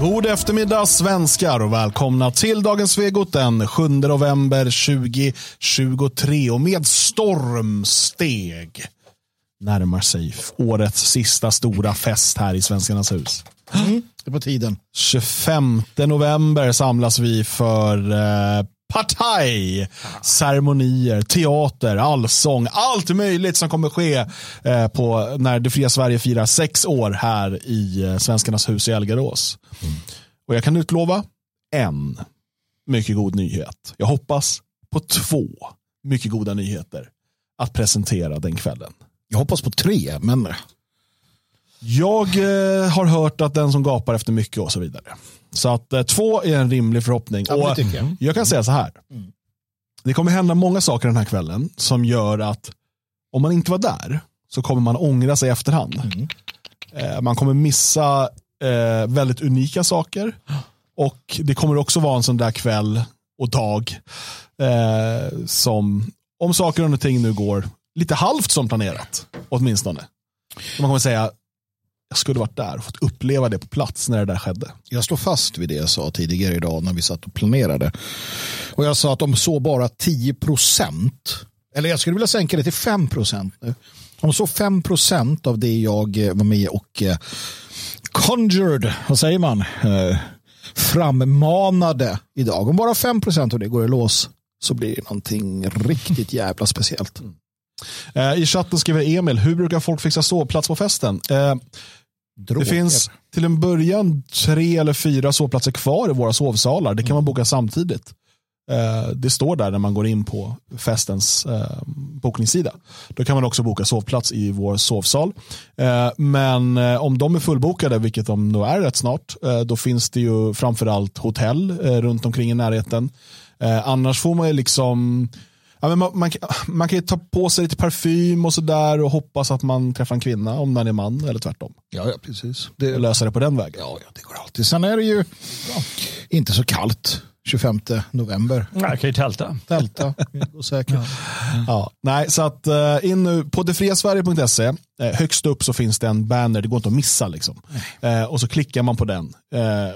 God eftermiddag svenskar och välkomna till dagens Svegot den 7 november 2023 och med stormsteg närmar sig årets sista stora fest här i Svenskarnas hus. Mm, det är på tiden. 25 november samlas vi för eh, partaj, ceremonier, teater, allsång, allt möjligt som kommer ske eh, på när Det fria Sverige firar sex år här i eh, Svenskarnas hus i Elgarås. Mm. Och jag kan utlova en mycket god nyhet. Jag hoppas på två mycket goda nyheter att presentera den kvällen. Jag hoppas på tre, men... Jag eh, har hört att den som gapar efter mycket och så vidare. Så att eh, två är en rimlig förhoppning. Ja, och jag. jag. kan säga så här. Mm. Det kommer hända många saker den här kvällen som gör att om man inte var där så kommer man ångra sig i efterhand. Mm. Eh, man kommer missa eh, väldigt unika saker. Och det kommer också vara en sån där kväll och dag eh, som, om saker och ting nu går lite halvt som planerat, åtminstone. Man kommer säga, jag skulle varit där och fått uppleva det på plats när det där skedde. Jag står fast vid det jag sa tidigare idag när vi satt och planerade. Och jag sa att om så bara 10 procent, eller jag skulle vilja sänka det till 5 procent nu. Om så 5 procent av det jag eh, var med och eh, conjured, vad säger man, eh, frammanade idag. Om bara 5 procent av det går i lås så blir det någonting riktigt jävla speciellt. Mm. I chatten skriver Emil, hur brukar folk fixa sovplats på festen? Droger. Det finns till en början tre eller fyra sovplatser kvar i våra sovsalar. Det kan man boka samtidigt. Eh, det står där när man går in på festens eh, bokningssida. Då kan man också boka sovplats i vår sovsal. Eh, men om de är fullbokade, vilket de nog är rätt snart, då finns det ju framförallt hotell runt omkring i närheten. Annars får man ju liksom Ja, men man, man, man, kan ju ta på sig lite parfym och sådär och hoppas att man träffar en kvinna om man är man eller tvärtom. Ja, ja precis. Det, och lösa det på den vägen. Ja, ja, det går alltid. Sen är det ju ja, inte så kallt 25 november. Jag kan ju tälta. Tälta, säkert. Ja. ja. nej, så att uh, in nu på detfriasverige.se, uh, högst upp så finns det en banner, det går inte att missa liksom. Uh, och så klickar man på den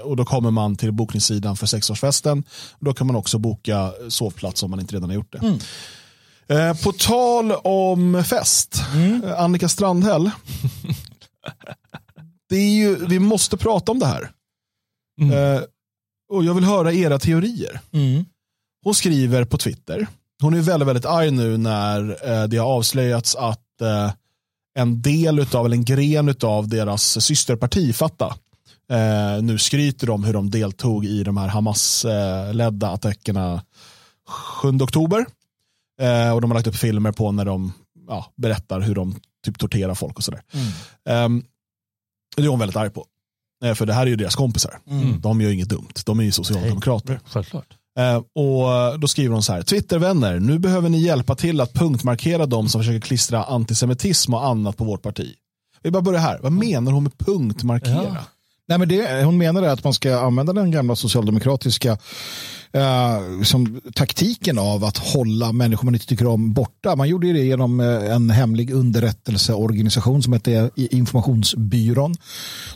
och då kommer man till bokningssidan för sexårsfesten. Då kan man också boka sovplats om man inte redan har gjort det. Mm. på tal om fest, mm. Annika Strandhäll. det är ju, vi måste prata om det här. Mm och jag vill höra era teorier. Mm. Hon skriver på Twitter, hon är väldigt, väldigt arg nu när eh, det har avslöjats att eh, en del utav, eller en gren av deras systerparti, Fatta, eh, nu skryter om hur de deltog i de här Hamas-ledda attackerna 7 oktober. Eh, och de har lagt upp filmer på när de ja, berättar hur de typ torterar folk och sådär. Mm. Um, det är hon väldigt arg på. Eh, för det här är ju deras kompisar. Mm. De gör inget dumt. De är ju socialdemokrater. Självklart. Eh, och då skriver de så här, Twittervänner, nu behöver ni hjälpa till att punktmarkera de som försöker klistra antisemitism och annat på vårt parti. Vi bara börjar här, vad menar hon med punktmarkera? Ja. Nej, men det, hon menar att man ska använda den gamla socialdemokratiska eh, som taktiken av att hålla människor man inte tycker om borta. Man gjorde det genom eh, en hemlig underrättelseorganisation som hette Informationsbyrån.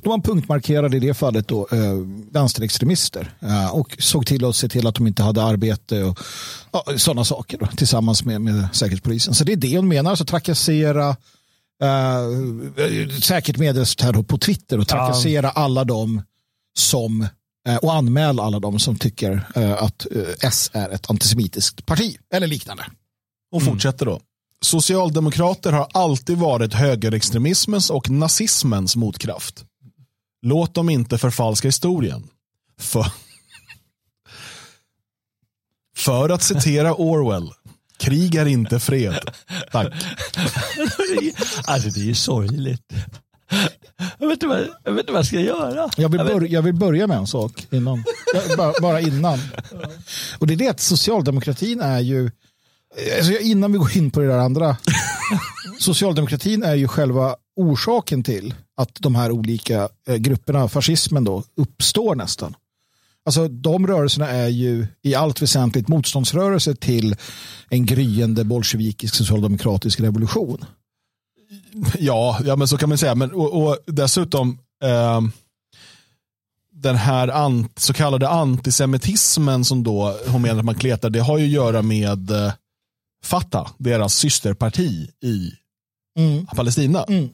Då man punktmarkerade i det fallet då, eh, vänsterextremister eh, och såg till att se till att de inte hade arbete och ja, sådana saker då, tillsammans med, med Säkerhetspolisen. Så det är det hon menar, alltså trakassera Uh, säkert meddelas här på Twitter och trakassera ja. alla dem som och anmäla alla dem som tycker uh, att S är ett antisemitiskt parti eller liknande. Och mm. fortsätter då. Socialdemokrater har alltid varit högerextremismens och nazismens motkraft. Låt dem inte förfalska historien. För, för att citera Orwell, Krig är inte fred. Tack. alltså det är ju sorgligt. Jag vet, inte vad, jag vet inte vad jag ska göra. Jag vill, bör, jag vill börja med en sak innan. bara, bara innan. Och det är det att socialdemokratin är ju, alltså innan vi går in på det där andra. socialdemokratin är ju själva orsaken till att de här olika eh, grupperna, fascismen då, uppstår nästan. Alltså de rörelserna är ju i allt väsentligt motståndsrörelser till en gryende bolsjevikisk socialdemokratisk revolution. Ja, ja men så kan man säga. Men, och, och dessutom, eh, den här ant, så kallade antisemitismen som då hon menar att man kletar, det har ju att göra med eh, Fatah, deras systerparti i Mm. Palestina. Mm.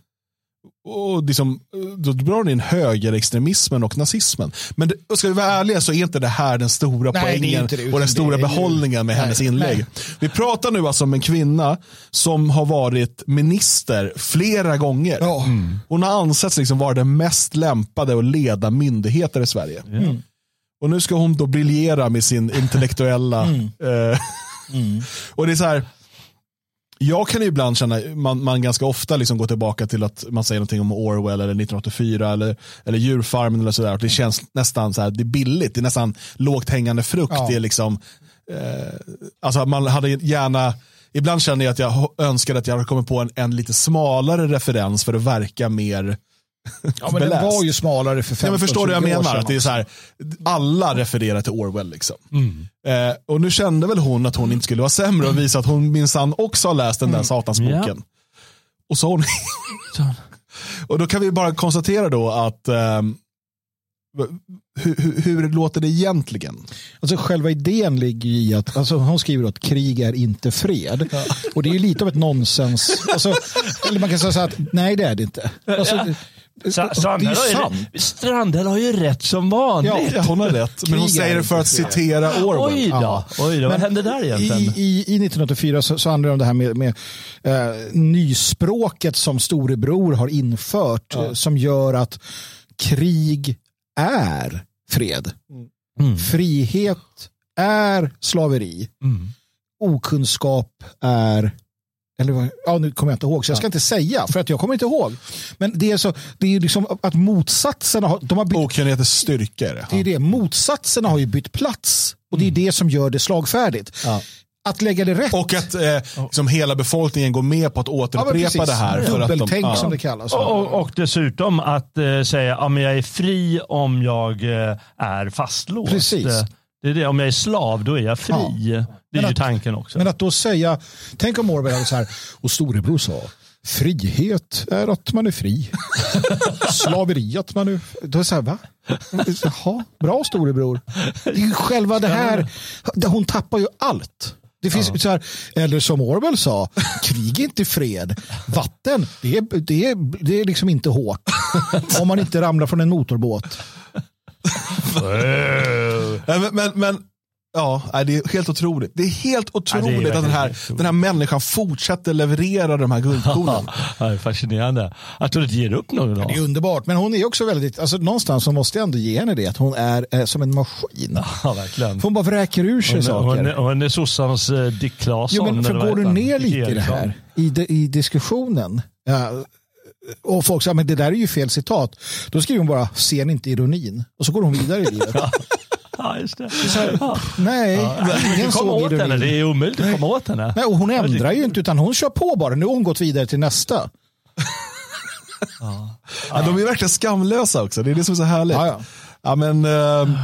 Och liksom, då drar hon in högerextremismen och nazismen. Men det, ska vi vara ärliga så är inte det här den stora Nej, poängen det, och den stora behållningen med Nej, hennes inlägg. nej. Vi pratar nu alltså om en kvinna som har varit minister flera gånger. Ja. Hon har ansetts liksom vara den mest lämpade att leda myndigheter i Sverige. Mm. Och nu ska hon då briljera med sin intellektuella... Mm. Eh, och det är så här, jag kan ju ibland känna, man, man ganska ofta liksom går tillbaka till att man säger någonting om Orwell eller 1984 eller, eller djurfarmen eller sådär. Det känns nästan så här, det är billigt, det är nästan lågt hängande frukt. Ja. Det är liksom, eh, alltså man hade gärna, ibland känner jag att jag önskade att jag hade kommit på en, en lite smalare referens för att verka mer Ja, men den var ju smalare för 15 Ja, men förstår du jag 20 år menar? Att det är så här, alla refererar till Orwell. Liksom. Mm. Eh, och nu kände väl hon att hon inte skulle vara sämre och visa att hon minsann också har läst den där Mm. satansboken. Och så hon. Och då kan vi bara konstatera då att ehm, hur, hur, hur låter det egentligen? Alltså själva idén ligger i att, alltså hon skriver att krig är inte fred. Och det är ju lite av ett nonsens. Alltså, eller man kan säga så att nej det är det inte. Alltså, det Sa- ju har, ju, Strandhäll har ju rätt som vanligt. Ja, hon har rätt. Men hon säger det för att citera Orwell. Oj då, Ja. Oj då. vad hände där I, egentligen? i, I 1984 så, så handlar det om det här med, med eh, nyspråket som storebror har infört eh, som gör att krig är fred. Mm. Frihet är slaveri. Mm. Okunskap är eller vad- ja, nu kommer jag inte ihåg, så jag ska inte säga för att jag kommer inte ihåg. Men det är så, det är liksom att motsatserna har, de har bytt, Okunnighet är styrka. är det. är det, motsatserna har ju bytt plats och det är det som gör det slagfärdigt. Ja. Att lägga det rätt. Och att eh, liksom hela befolkningen går med på att Ja, återupprepa precis. det här. För att de, Dubbeltänk ja. som det kallas. Och, och, och dessutom att eh, säga att ja, jag är fri om jag eh, är fastlåst. Precis. Det är det. Om jag är slav, då är jag fri. Det är Men ju att- tanken också. Men att då säga, tänk om Orwell hade så här, och storebror sa, frihet är att man är fri. Slaveri att man är, då är det så här, va? Jaha, bra storebror. Det är ju själva det här, hon tappar ju allt. Det finns så här, eller som Orwell sa, krig är inte fred. Vatten, det är, det är, det är liksom inte hårt. Om man inte ramlar från en motorbåt. Men, men, men ja, det är helt otroligt. Det är helt otroligt att den här, den här människan fortsätter leverera de här guldkornen. Ja, det är fascinerande. Att du inte ger upp någon dag. Det är underbart, men hon är också väldigt, alltså någonstans så måste jag ändå ge henne det, att hon är eh, som en maskin. Ja, verkligen. För hon bara vräker ur sig Hon, saker. hon, hon är sossarnas eh, Dick Claesson. Jo, men för går du ner lite i det här, i, de, i diskussionen, ja, och folk säger men det där är ju fel citat, då skriver hon bara, ser ni inte ironin? Och så går hon vidare i livet. Ja, just det. Så här, Ja. Nej, ingen såg henne. ironin. Det är omöjligt att komma åt henne. Nej, och hon ändrar ju inte, utan hon kör på bara. Nu har hon gått vidare till nästa. Ja, de är verkligen skamlösa också. Det är det som är så härligt. Ja, ja. Ja, men, uh,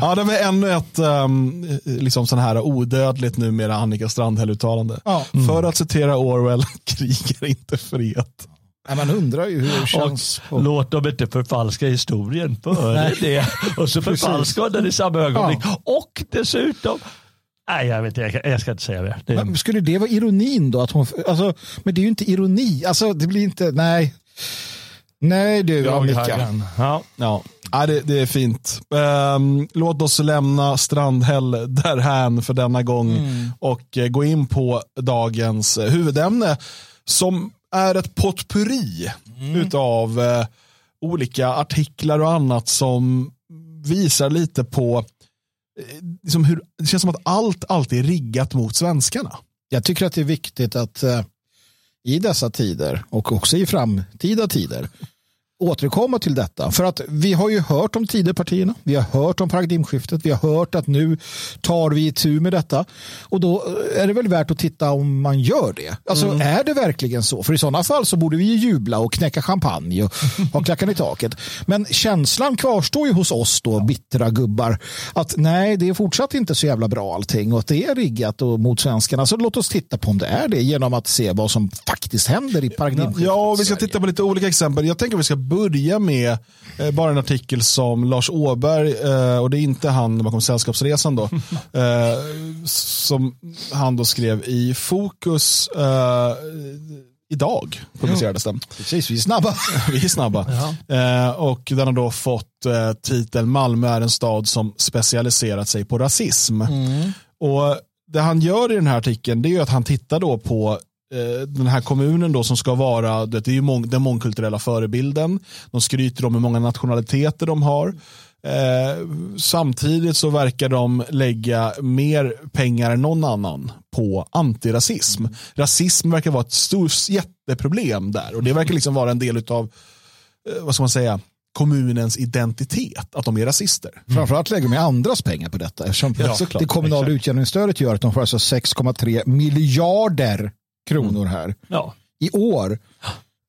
ja, det var ännu ett um, liksom sån här odödligt numera Annika Strandhäll-uttalande. Ja. För att citera Orwell, krig är inte frihet. Nej, man undrar ju hur det Och känns. på- låt dem inte förfalska historien före det. Och så förfalskar de den i samma ögonblick. Och dessutom, nej jag vet jag, ska inte säga det. det Men skulle det vara ironin då? Att hon, alltså, men det är ju inte ironi. Alltså, det blir inte, nej. Nej du Annika. Ja. Ja, ja det, det är fint. Ehm, låt oss lämna Strandhäll därhän för denna gång och eh, gå in på dagens eh, huvudämne som är ett potpurri utav eh, olika artiklar och annat som visar lite på eh, liksom hur, det känns som att allt alltid är riggat mot svenskarna. Jag tycker att det är viktigt att eh, i dessa tider och också i framtida tider återkomma till detta. För att vi har ju hört om Tidöpartierna, vi har hört om paradigmskiftet, vi har hört att nu tar vi itu med detta. Och då är det väl värt att titta om man gör det. Alltså är det verkligen så? För i sådana fall så borde vi ju jubla och knäcka champagne och ha klackan i taket. Men känslan kvarstår ju hos oss då, bittra gubbar, att nej, det är fortsatt inte så jävla bra allting och att det är riggat och mot svenskarna. Så låt oss titta på om det är det genom att se vad som faktiskt händer i paradigmskiftet. Ja, vi ska titta på lite olika exempel. Jag tänker att vi ska börja med eh, bara en artikel som Lars Åberg, eh, och det är inte han bakom Sällskapsresan då, eh, som han då skrev i Fokus eh, idag publicerades den. Precis, vi är snabba. vi är snabba. Eh, och den har då fått eh, titeln Malmö är en stad som specialiserat sig på rasism. Mm. Och Det han gör i den här artikeln det är att han tittar då på den här kommunen då som ska vara det är ju mång, den mångkulturella förebilden. De skryter om hur många nationaliteter de har. Eh, samtidigt så verkar de lägga mer pengar än någon annan på antirasism. Rasism verkar vara ett stort jätteproblem där och det verkar liksom vara en del av eh, vad ska man säga, kommunens identitet, att de är rasister. Mm. Framförallt lägger de andras pengar på detta eftersom Ja, det kommunala utjämningsstödet gör att de får alltså 6,3 miljarder kronor här Ja. i år.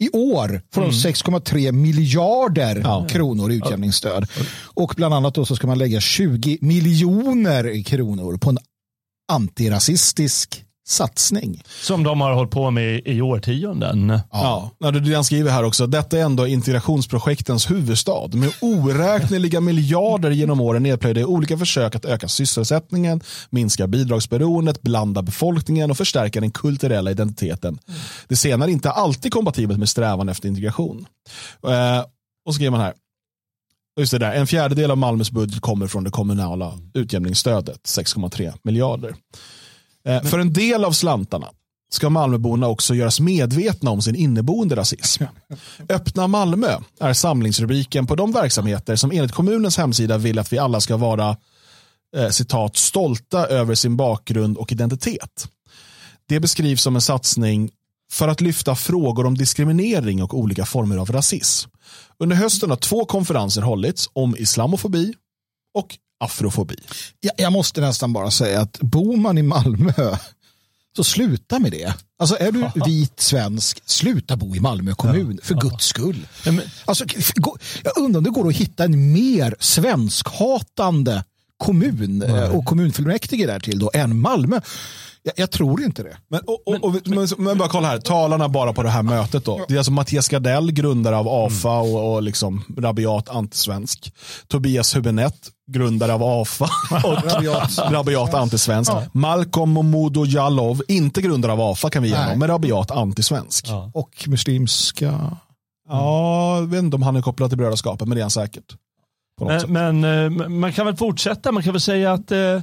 I år får de 6,3 miljarder Ja. kronor i utjämningsstöd. Och bland annat då så ska man lägga 20 miljoner kronor på en antirasistisk satsning. Som de har hållit på med i årtionden. Ja. Ja, han skriver här också. Detta är ändå integrationsprojektens huvudstad med oräkneliga miljarder genom åren nedplöjda i olika försök att öka sysselsättningen, minska bidragsberoendet, blanda befolkningen och förstärka den kulturella identiteten. Det senare är inte alltid kompatibelt med strävan efter integration. Eh, och så skriver man här. Just det där, en fjärdedel av Malmös budget kommer från det kommunala utjämningsstödet, 6,3 miljarder. Eh, För en del av slantarna ska Malmöborna också göras medvetna om sin inneboende rasism. Öppna Malmö är samlingsrubriken på de verksamheter som enligt kommunens hemsida vill att vi alla ska vara eh, citat, stolta över sin bakgrund och identitet. Det beskrivs som en satsning för att lyfta frågor om diskriminering och olika former av rasism. Under hösten har två konferenser hållits om islamofobi och afrofobi. Jag, jag måste nästan bara säga att bor man i Malmö så sluta med det. Alltså är du vit svensk, sluta bo i Malmö kommun för guds skull. Alltså, jag undrar om det går att hitta en mer svenskhatande kommun eh, och kommunfullmäktige där till då än Malmö. Jag, jag tror inte det. Men, och, och, och, men, men bara kolla här, talarna bara på det här mötet då. Det är alltså Mattias Gardell, grundare av AFA och, och liksom rabiat antisvensk. Tobias Hübinette, grundare av AFA och Rabiat. antisvensk. Malcolm Momodou Jallow, inte grundare av AFA kan vi ge honom, men rabiat antisvensk. Ja. Och muslimska... jag vet inte om han är kopplad till brödraskapet, men det är han säkert. Sätt. Men, men eh, man kan väl fortsätta. Man kan väl säga att eh,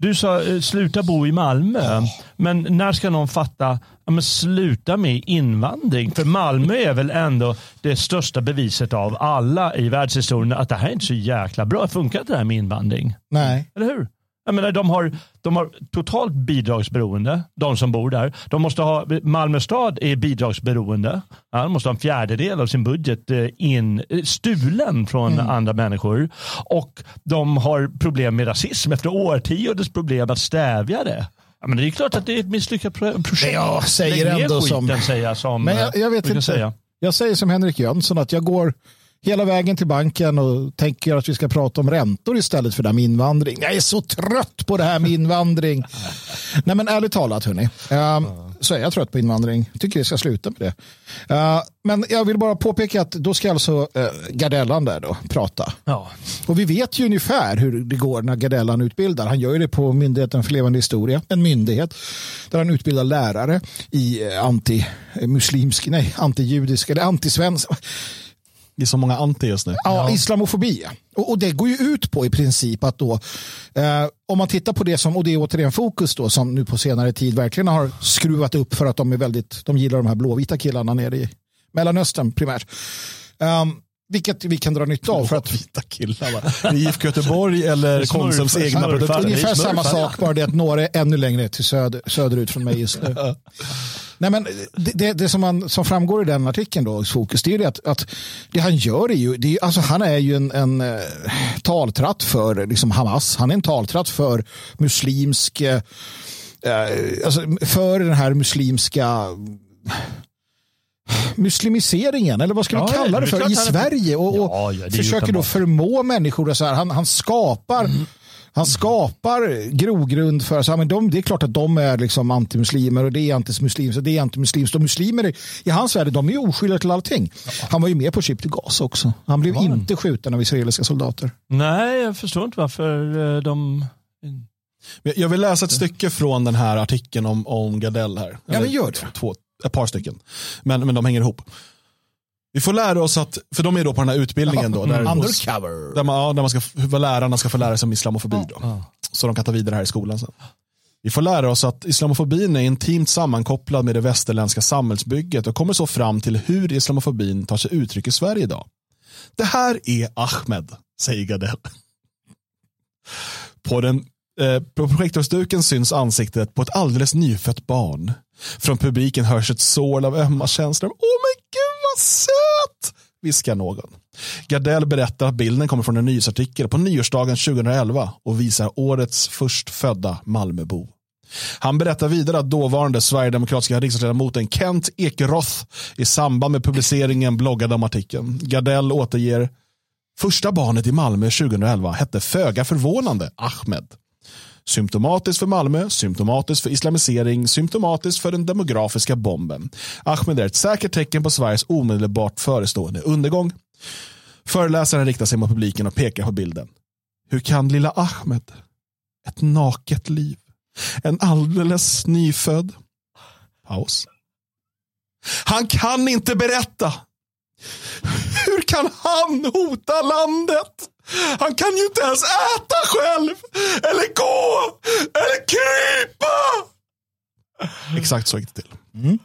du sa eh, sluta bo i Malmö. Men när ska någon fatta, ja, sluta med invandring? För Malmö är väl ändå det största beviset av alla i världshistorien att det här är inte så jäkla bra. Funkar inte det här med invandring? Nej. Eller hur? Jag menar, de, har, de har totalt bidragsberoende, de som bor där. De måste ha, Malmö stad är bidragsberoende. Ja, de måste ha en fjärdedel av sin budget eh, in, eh, stulen från andra människor. Och de har problem med rasism efter årtiondets problem att stävja det. Ja, men det är klart att det är ett misslyckat pro- projekt. Jag säger ändå som- jag som Men jag, jag eh, vet brukar inte. Säga. Jag säger som Henrik Jönsson att jag går hela vägen till banken och tänker att vi ska prata om räntor istället för det här med invandring. Jag är så trött på det här med invandring. Nej men ärligt talat hörni, eh, så är jag trött på invandring. Tycker vi ska sluta med det. Eh, men jag vill bara påpeka att då ska alltså uh, Gardellan där då prata. Ja. Och vi vet ju ungefär hur det går när Gardellan utbildar. Han gör ju det på Myndigheten för levande historia, en myndighet där han utbildar lärare i eh, anti-muslimsk, nej, anti-judisk eller anti-svensk, Det är så många anti just nu. ja, islamofobi. Och, och det går ju ut på i princip att då, eh, om man tittar på det som, och det är återigen fokus då, som nu på senare tid verkligen har skruvat upp för att de är väldigt, de gillar de här blåvita killarna nere i Mellanöstern primärt. Um, vilket vi kan dra nytta av för att Vita killar IFK Göteborg eller Konsums egna produkter. Ungefär samma sak, bara det att några är ännu längre till söder, söderut från mig just nu. Nej, men det, det, det som, man, som framgår i den artikeln då, i Fokus, det är ju det att, att det han gör är ju, det är, alltså han är ju en, en eh, taltratt för liksom Hamas, han är en taltratt för muslimsk, eh, eh, alltså för den här muslimska muslimiseringen, eller vad ska vi Ja, kalla det det är för, i är- Sverige och, och Ja, är försöker då förmå människor, så här, han, han skapar Han skapar grogrund för, så, men de, det är klart att de är liksom antimuslimer och det är antimuslims och det är antimuslims. De muslimer i, i hans värld, de är oskyldiga till allting. Han var ju med på Chip to Gas också. Han blev inte skjuten av israeliska soldater. Nej, jag förstår inte varför eh, de... Jag vill läsa ett stycke från den här artikeln om, om Gardell här. Ja, men gör det. Två, ett par stycken. Men, men de hänger ihop. Vi får lära oss att, för de är då på den här utbildningen då. Där, Undercover. Där man, ja, där man ska, lärarna ska få lära sig om islamofobi då. Så de kan ta vidare här i skolan sen. Vi får lära oss att islamofobin är intimt sammankopplad med det västerländska samhällsbygget och kommer så fram till hur islamofobin tar sig uttryck i Sverige idag. Det här är Ahmed, säger Gardell. På, den, eh, på projektorsduken syns ansiktet på ett alldeles nyfött barn. Från publiken hörs ett sorl av ömma känslor. Åh men gud vad söt! Viskar någon. Gardell berättar att bilden kommer från en nyhetsartikel på nyårsdagen 2011 och visar årets förstfödda Malmöbo. Han berättar vidare att dåvarande sverigedemokratiska riksdagsledamoten Kent Ekeroth i samband med publiceringen bloggade om artikeln. Gardell återger Första barnet i Malmö 2011 hette föga förvånande Ahmed. Symptomatiskt för Malmö, symptomatiskt för islamisering, symptomatiskt för den demografiska bomben. Ahmed är ett säkert tecken på Sveriges omedelbart förestående undergång. Föreläsaren riktar sig mot publiken och pekar på bilden. Hur kan lilla Ahmed, ett naket liv, en alldeles nyfödd, paus. Han kan inte berätta. Hur kan han hota landet? Han kan ju inte ens äta själv, eller gå, eller krypa. Exakt så gick det till. Mm.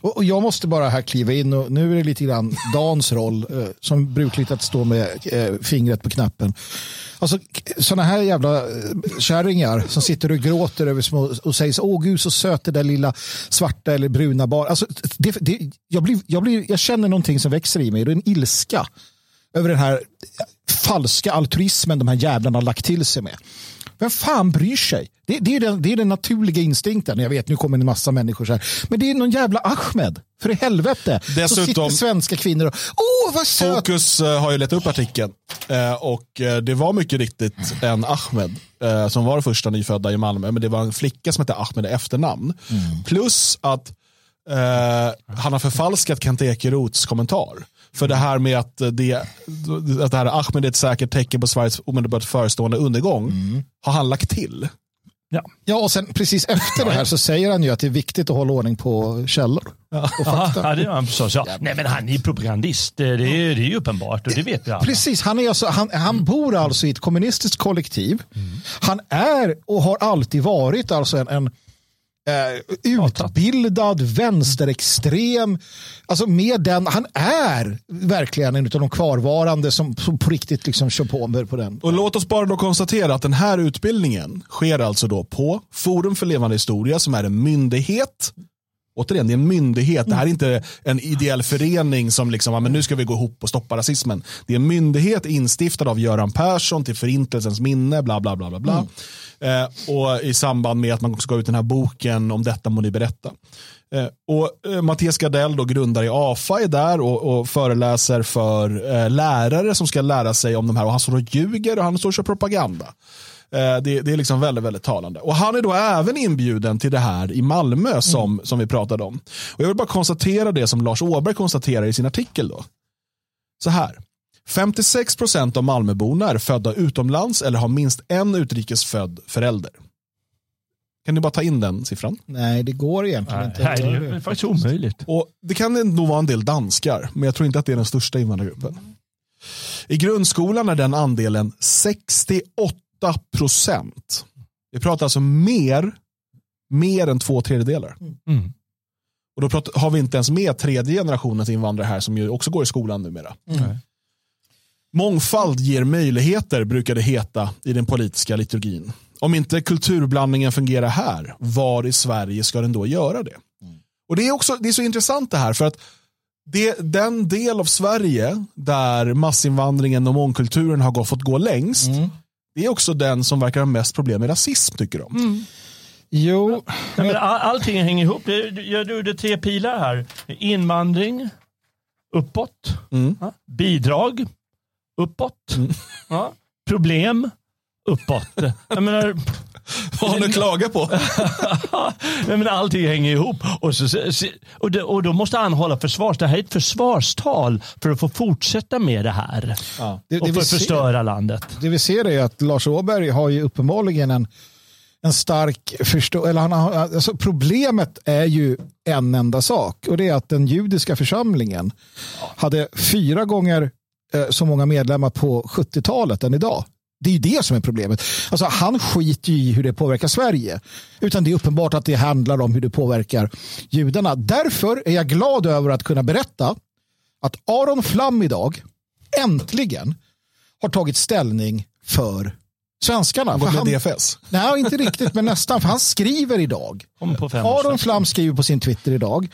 Och, och, jag måste bara här kliva in och nu är det lite grann Dans roll eh, som brukligt att stå med eh, fingret på knappen. Alltså sådana här jävla eh, kärringar som sitter och gråter över små och säger så, åh gud så söt det där lilla svarta eller bruna barn. Alltså, det, det, jag, blir, jag, blir, jag känner någonting som växer i mig, det är en ilska över den här falska altruismen de här jävlarna har lagt till sig med. Vem fan bryr sig? Det, det, är den, det är den naturliga instinkten. Jag vet, nu kommer en massa människor så här. Men det är någon jävla Ahmed. För i helvete. Dessutom, så sitter svenska kvinnor och åh vad söt. Fokus uh, har ju letat upp artikeln. Uh, och uh, det var mycket riktigt en Ahmed som var första nyfödda i Malmö. Men det var en flicka som hette Ahmed i efternamn. Mm. Plus att han har förfalskat Kent Ekeroths kommentar. För det här med att, det, att det här Ahmed är ett säkert tecken på Sveriges omedelbart förestående undergång mm. har han lagt till. Ja. ja, och sen precis efter det här så säger han ju att det är viktigt att hålla ordning på källor. Ja, ja det är han förstås. Ja. Nej, men han är propagandist. Det är, det är ju uppenbart och det vet vi alla. Precis, han, är alltså, han, han bor alltså i ett kommunistiskt kollektiv. Mm. Han är och har alltid varit alltså en, en Uh, utbildad, vänsterextrem. Alltså med den, han är verkligen en av de kvarvarande som, som på riktigt liksom kör på på den. Och låt oss bara då konstatera att den här utbildningen sker alltså då på Forum för levande historia som är en myndighet Återigen, det är en myndighet. Det här är inte en ideell förening som liksom, men nu ska vi gå ihop och stoppa rasismen. Det är en myndighet instiftad av Göran Persson till förintelsens minne, bla bla bla. bla, bla. Mm. Eh, och i samband med att man ska ut den här boken om detta må ni berätta. Eh, och eh, Mattias Gardell, då, grundare i AFA, är där och, och föreläser för eh, lärare som ska lära sig om de här. Och han står och ljuger och han står och kör propaganda. Eh, det, det, är liksom väldigt, väldigt talande. Och han är då även inbjuden till det här i Malmö som, mm. som vi pratade om. Och Jag vill bara konstatera det som Lars Åberg konstaterar i sin artikel. då. Så här. 56 procent av Malmöborna är födda utomlands eller har minst en utrikesfödd förälder. Kan ni bara ta in den siffran? Nej, det går egentligen Nej, inte. Nej, det är faktiskt omöjligt. Och det kan nog vara en del danskar, men jag tror inte att det är den största invandrargruppen. I grundskolan är den andelen 68 procent. Vi pratar alltså mer, mer än två tredjedelar. Mm. Och då pratar, har vi inte ens med tredje generationens invandrare här som ju också går i skolan numera. Mm. Mångfald ger möjligheter brukar det heta i den politiska liturgin. Om inte kulturblandningen fungerar här, var i Sverige ska den då göra det? Mm. Och Det är också det är så intressant det här för att det, den del av Sverige där massinvandringen och mångkulturen har fått gå längst mm. det är också den som verkar ha mest problem med rasism tycker de. Mm. Jo. Men all, allting hänger ihop. Jag gjorde tre pilar här. Invandring, uppåt, mm. bidrag, uppåt. Mm. Ja. Problem uppåt. Jag menar, Vad har du att klaga på? Nej, men allting hänger ihop. Och, så, och, det, och då måste han hålla försvars... Det här är ett försvarstal för att få fortsätta med det här. Ja. Det, och för att förstöra ser, landet. Det vi ser är att Lars Åberg har ju uppenbarligen en, en stark förståelse. alltså problemet är ju en enda sak och det är att den judiska församlingen ja. hade fyra gånger Eh, så många medlemmar på 70-talet än idag. Det är ju det som är problemet. Alltså, han skiter i hur det påverkar Sverige. Utan det är uppenbart att det handlar om hur det påverkar judarna. Därför är jag glad över att kunna berätta att Aron Flam idag äntligen har tagit ställning för svenskarna. Han går med DFS? Nej, inte riktigt, men nästan. För han skriver idag. Aron Flam skriver på sin Twitter idag.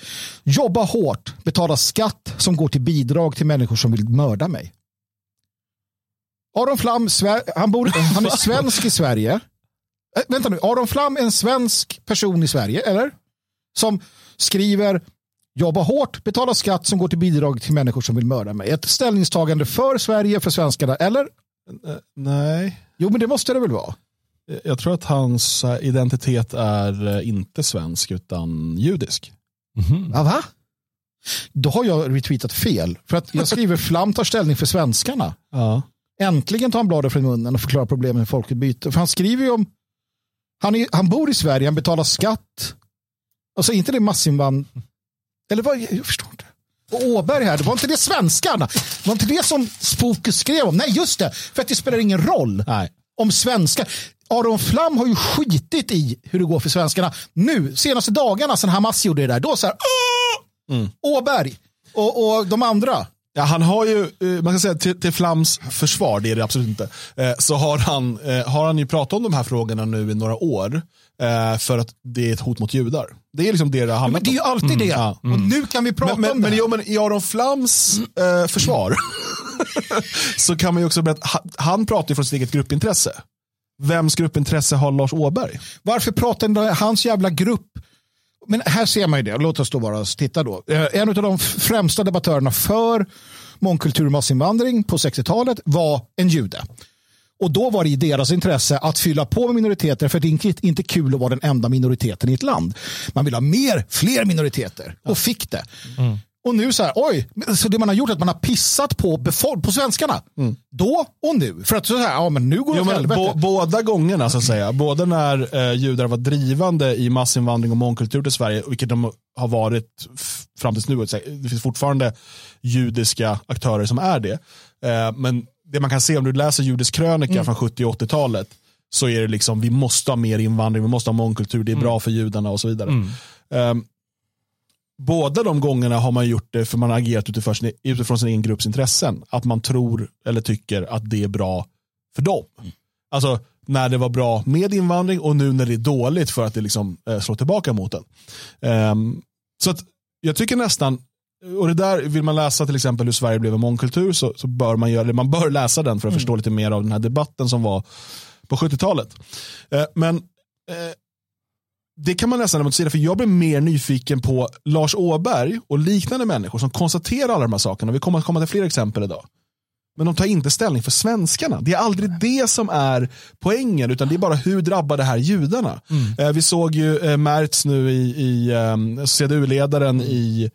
Jobba hårt, betala skatt som går till bidrag till människor som vill mörda mig. Aron Flam, han, bor, han är svensk i Sverige. Äh, vänta nu, Aron Flam är en svensk person i Sverige, eller? Som skriver jobba hårt, betala skatt som går till bidrag till människor som vill mörda mig. Ett ställningstagande för Sverige, för svenskarna, eller? Uh, nej. Jo, men det måste det väl vara? Jag tror att hans eh, identitet är inte svensk utan judisk. Mm ja, va? Då har jag retweetat fel. För att jag skriver Flam tar ställning för svenskarna. Ja. Äntligen tar han bladet från munnen och förklarar problemen med folkutbyte. För han skriver ju om, han, är, han bor i Sverige, han betalar skatt. Alltså inte det massinvandring. Eller vad, jag förstår inte. Och Åberg här, det var inte det svenskarna. Det var inte det som Spokus skrev om. Nej, just det. För att det spelar ingen roll Nej. om svenskar. Aron Flam har ju skitit i hur det går för svenskarna. Nu, senaste dagarna sedan Hamas gjorde det där, då så här, mm. Åberg och, och de andra. Ja, han har ju, eh, man kan säga till, till Flams försvar, det är det absolut inte, eh, så har han, eh, har han ju pratat om de här frågorna nu i några år. För att det är ett hot mot judar. Det är liksom det det har handlat. Men det är ju alltid mm, det. Ja. Och mm. nu kan vi prata men, om det. Men, jo, men i Aron Flams eh, försvar så kan man ju också berätta, han pratar ju från sitt eget gruppintresse. Vems gruppintresse har Lars Åberg? Varför pratar inte hans jävla grupp men här ser man ju det. Låt oss då bara titta då. Eh, en av de främsta debattörerna för mångkultur och massinvandring på 60-talet var en jude. Och då var det i deras intresse att fylla på med minoriteter för det är inte kul att vara den enda minoriteten i ett land. Man vill ha mer, fler minoriteter och fick det. Mm. Och nu så här, oj, så det man har gjort är att man har pissat på, på svenskarna. Mm. Då och nu. För att så här, ja men nu går det åt helvete. båda gångerna så att säga, både när eh, judar var drivande i massinvandring och mångkultur till Sverige, vilket de har varit fram tills nu. Det finns fortfarande judiska aktörer som är det. Eh, men det man kan se om du läser judisk krönika mm. från 70 och 80-talet så är det liksom, vi måste ha mer invandring, vi måste ha mångkultur, det är mm. bra för judarna och så vidare. Mm. Um, båda de gångerna har man gjort det för man har agerat utifrån sin, utifrån sin egen grupps intressen. Att man tror eller tycker att det är bra för dem. Mm. Alltså när det var bra med invandring och nu när det är dåligt för att det liksom eh, slår tillbaka mot den. Um, så att jag tycker nästan, och det där vill man läsa till exempel hur Sverige blev en mångkultur så, så bör man göra det. Man bör läsa den för att mm. förstå lite mer av den här debatten som var på 70-talet. Uh, men uh, det kan man nästan demonstrera, för jag blir mer nyfiken på Lars Åberg och liknande människor som konstaterar alla de här sakerna. Vi kommer att komma till fler exempel idag. Men de tar inte ställning för svenskarna. Det är aldrig det som är poängen, utan det är bara hur drabbar det här judarna. Mm. Eh, vi såg ju eh, Merz nu i, i eh, CDU-ledaren i,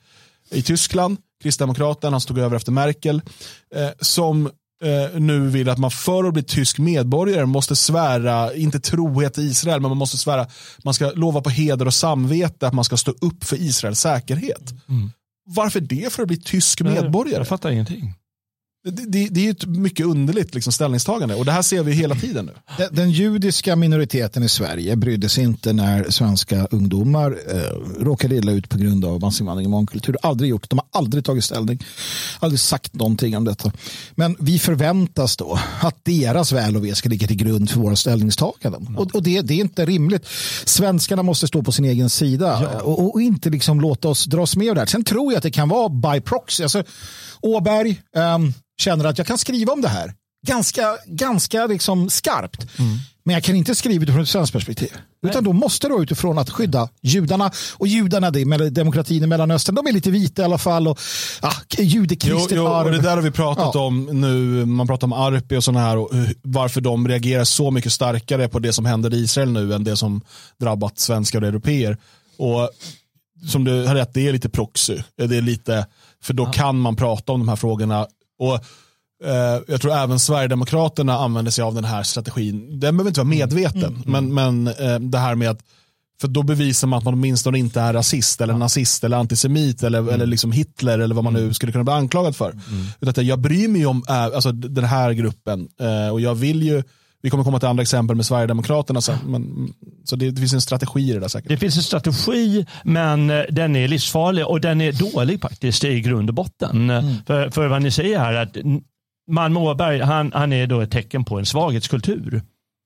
i Tyskland, Kristdemokraten, han stod över efter Merkel, eh, som eh, nu vill att man för att bli tysk medborgare måste svära, inte trohet till Israel, men man måste svära, man ska lova på heder och samvete att man ska stå upp för Israels säkerhet. Mm. Varför det för att bli tysk medborgare? Jag fattar ingenting. Det, det, är ett mycket underligt liksom, ställningstagande och det här ser vi hela tiden nu. Den, den judiska minoriteten i Sverige brydde sig inte när svenska ungdomar eh, råkade illa ut på grund av massinvandring och mångkultur. Aldrig gjort. De har aldrig tagit ställning. Aldrig sagt någonting om detta. Men vi förväntas då att deras väl och ve ska ligga till grund för våra ställningstaganden. Mm. Och, och det, det, är inte rimligt. Svenskarna måste stå på sin egen sida ja. och, och, inte liksom låta oss dras med av det här. Sen tror jag att det kan vara by proxy. Alltså, Åberg, um, känner att jag kan skriva om det här ganska, ganska liksom skarpt. Mm. Men jag kan inte skriva utifrån ett svenskt perspektiv. Nej. Utan då måste det utifrån att skydda judarna. Och judarna, det är demokratin i Mellanöstern, de är lite vita i alla fall. Och, ah, judekristet och Det där har vi pratat ja. om nu. Man pratar om Arpi och sådana här. Och varför de reagerar så mycket starkare på det som händer i Israel nu än det som drabbat svenskar och europeer. Och som du har rätt, det är lite proxy. Det är lite, för då ja. kan man prata om de här frågorna. Och Eh, jag tror även Sverigedemokraterna använder sig av den här strategin. Den behöver inte vara medveten, mm, mm, men, men eh, det här med att för då bevisar man att man åtminstone inte är rasist eller nazist eller antisemit eller, mm. eller liksom Hitler eller vad man nu mm. skulle kunna bli anklagad för. Mm. Utan jag bryr mig om äh, alltså, den här gruppen äh, och jag vill ju vi kommer komma till andra exempel med Sverigedemokraterna sen. Men, så det, det, finns en strategi i det där säkert. Det finns en strategi men den är livsfarlig och den är dålig faktiskt i grund och botten. Mm. För, för vad ni säger här att Malmö Åberg, han, han är då ett tecken på en svaghetskultur.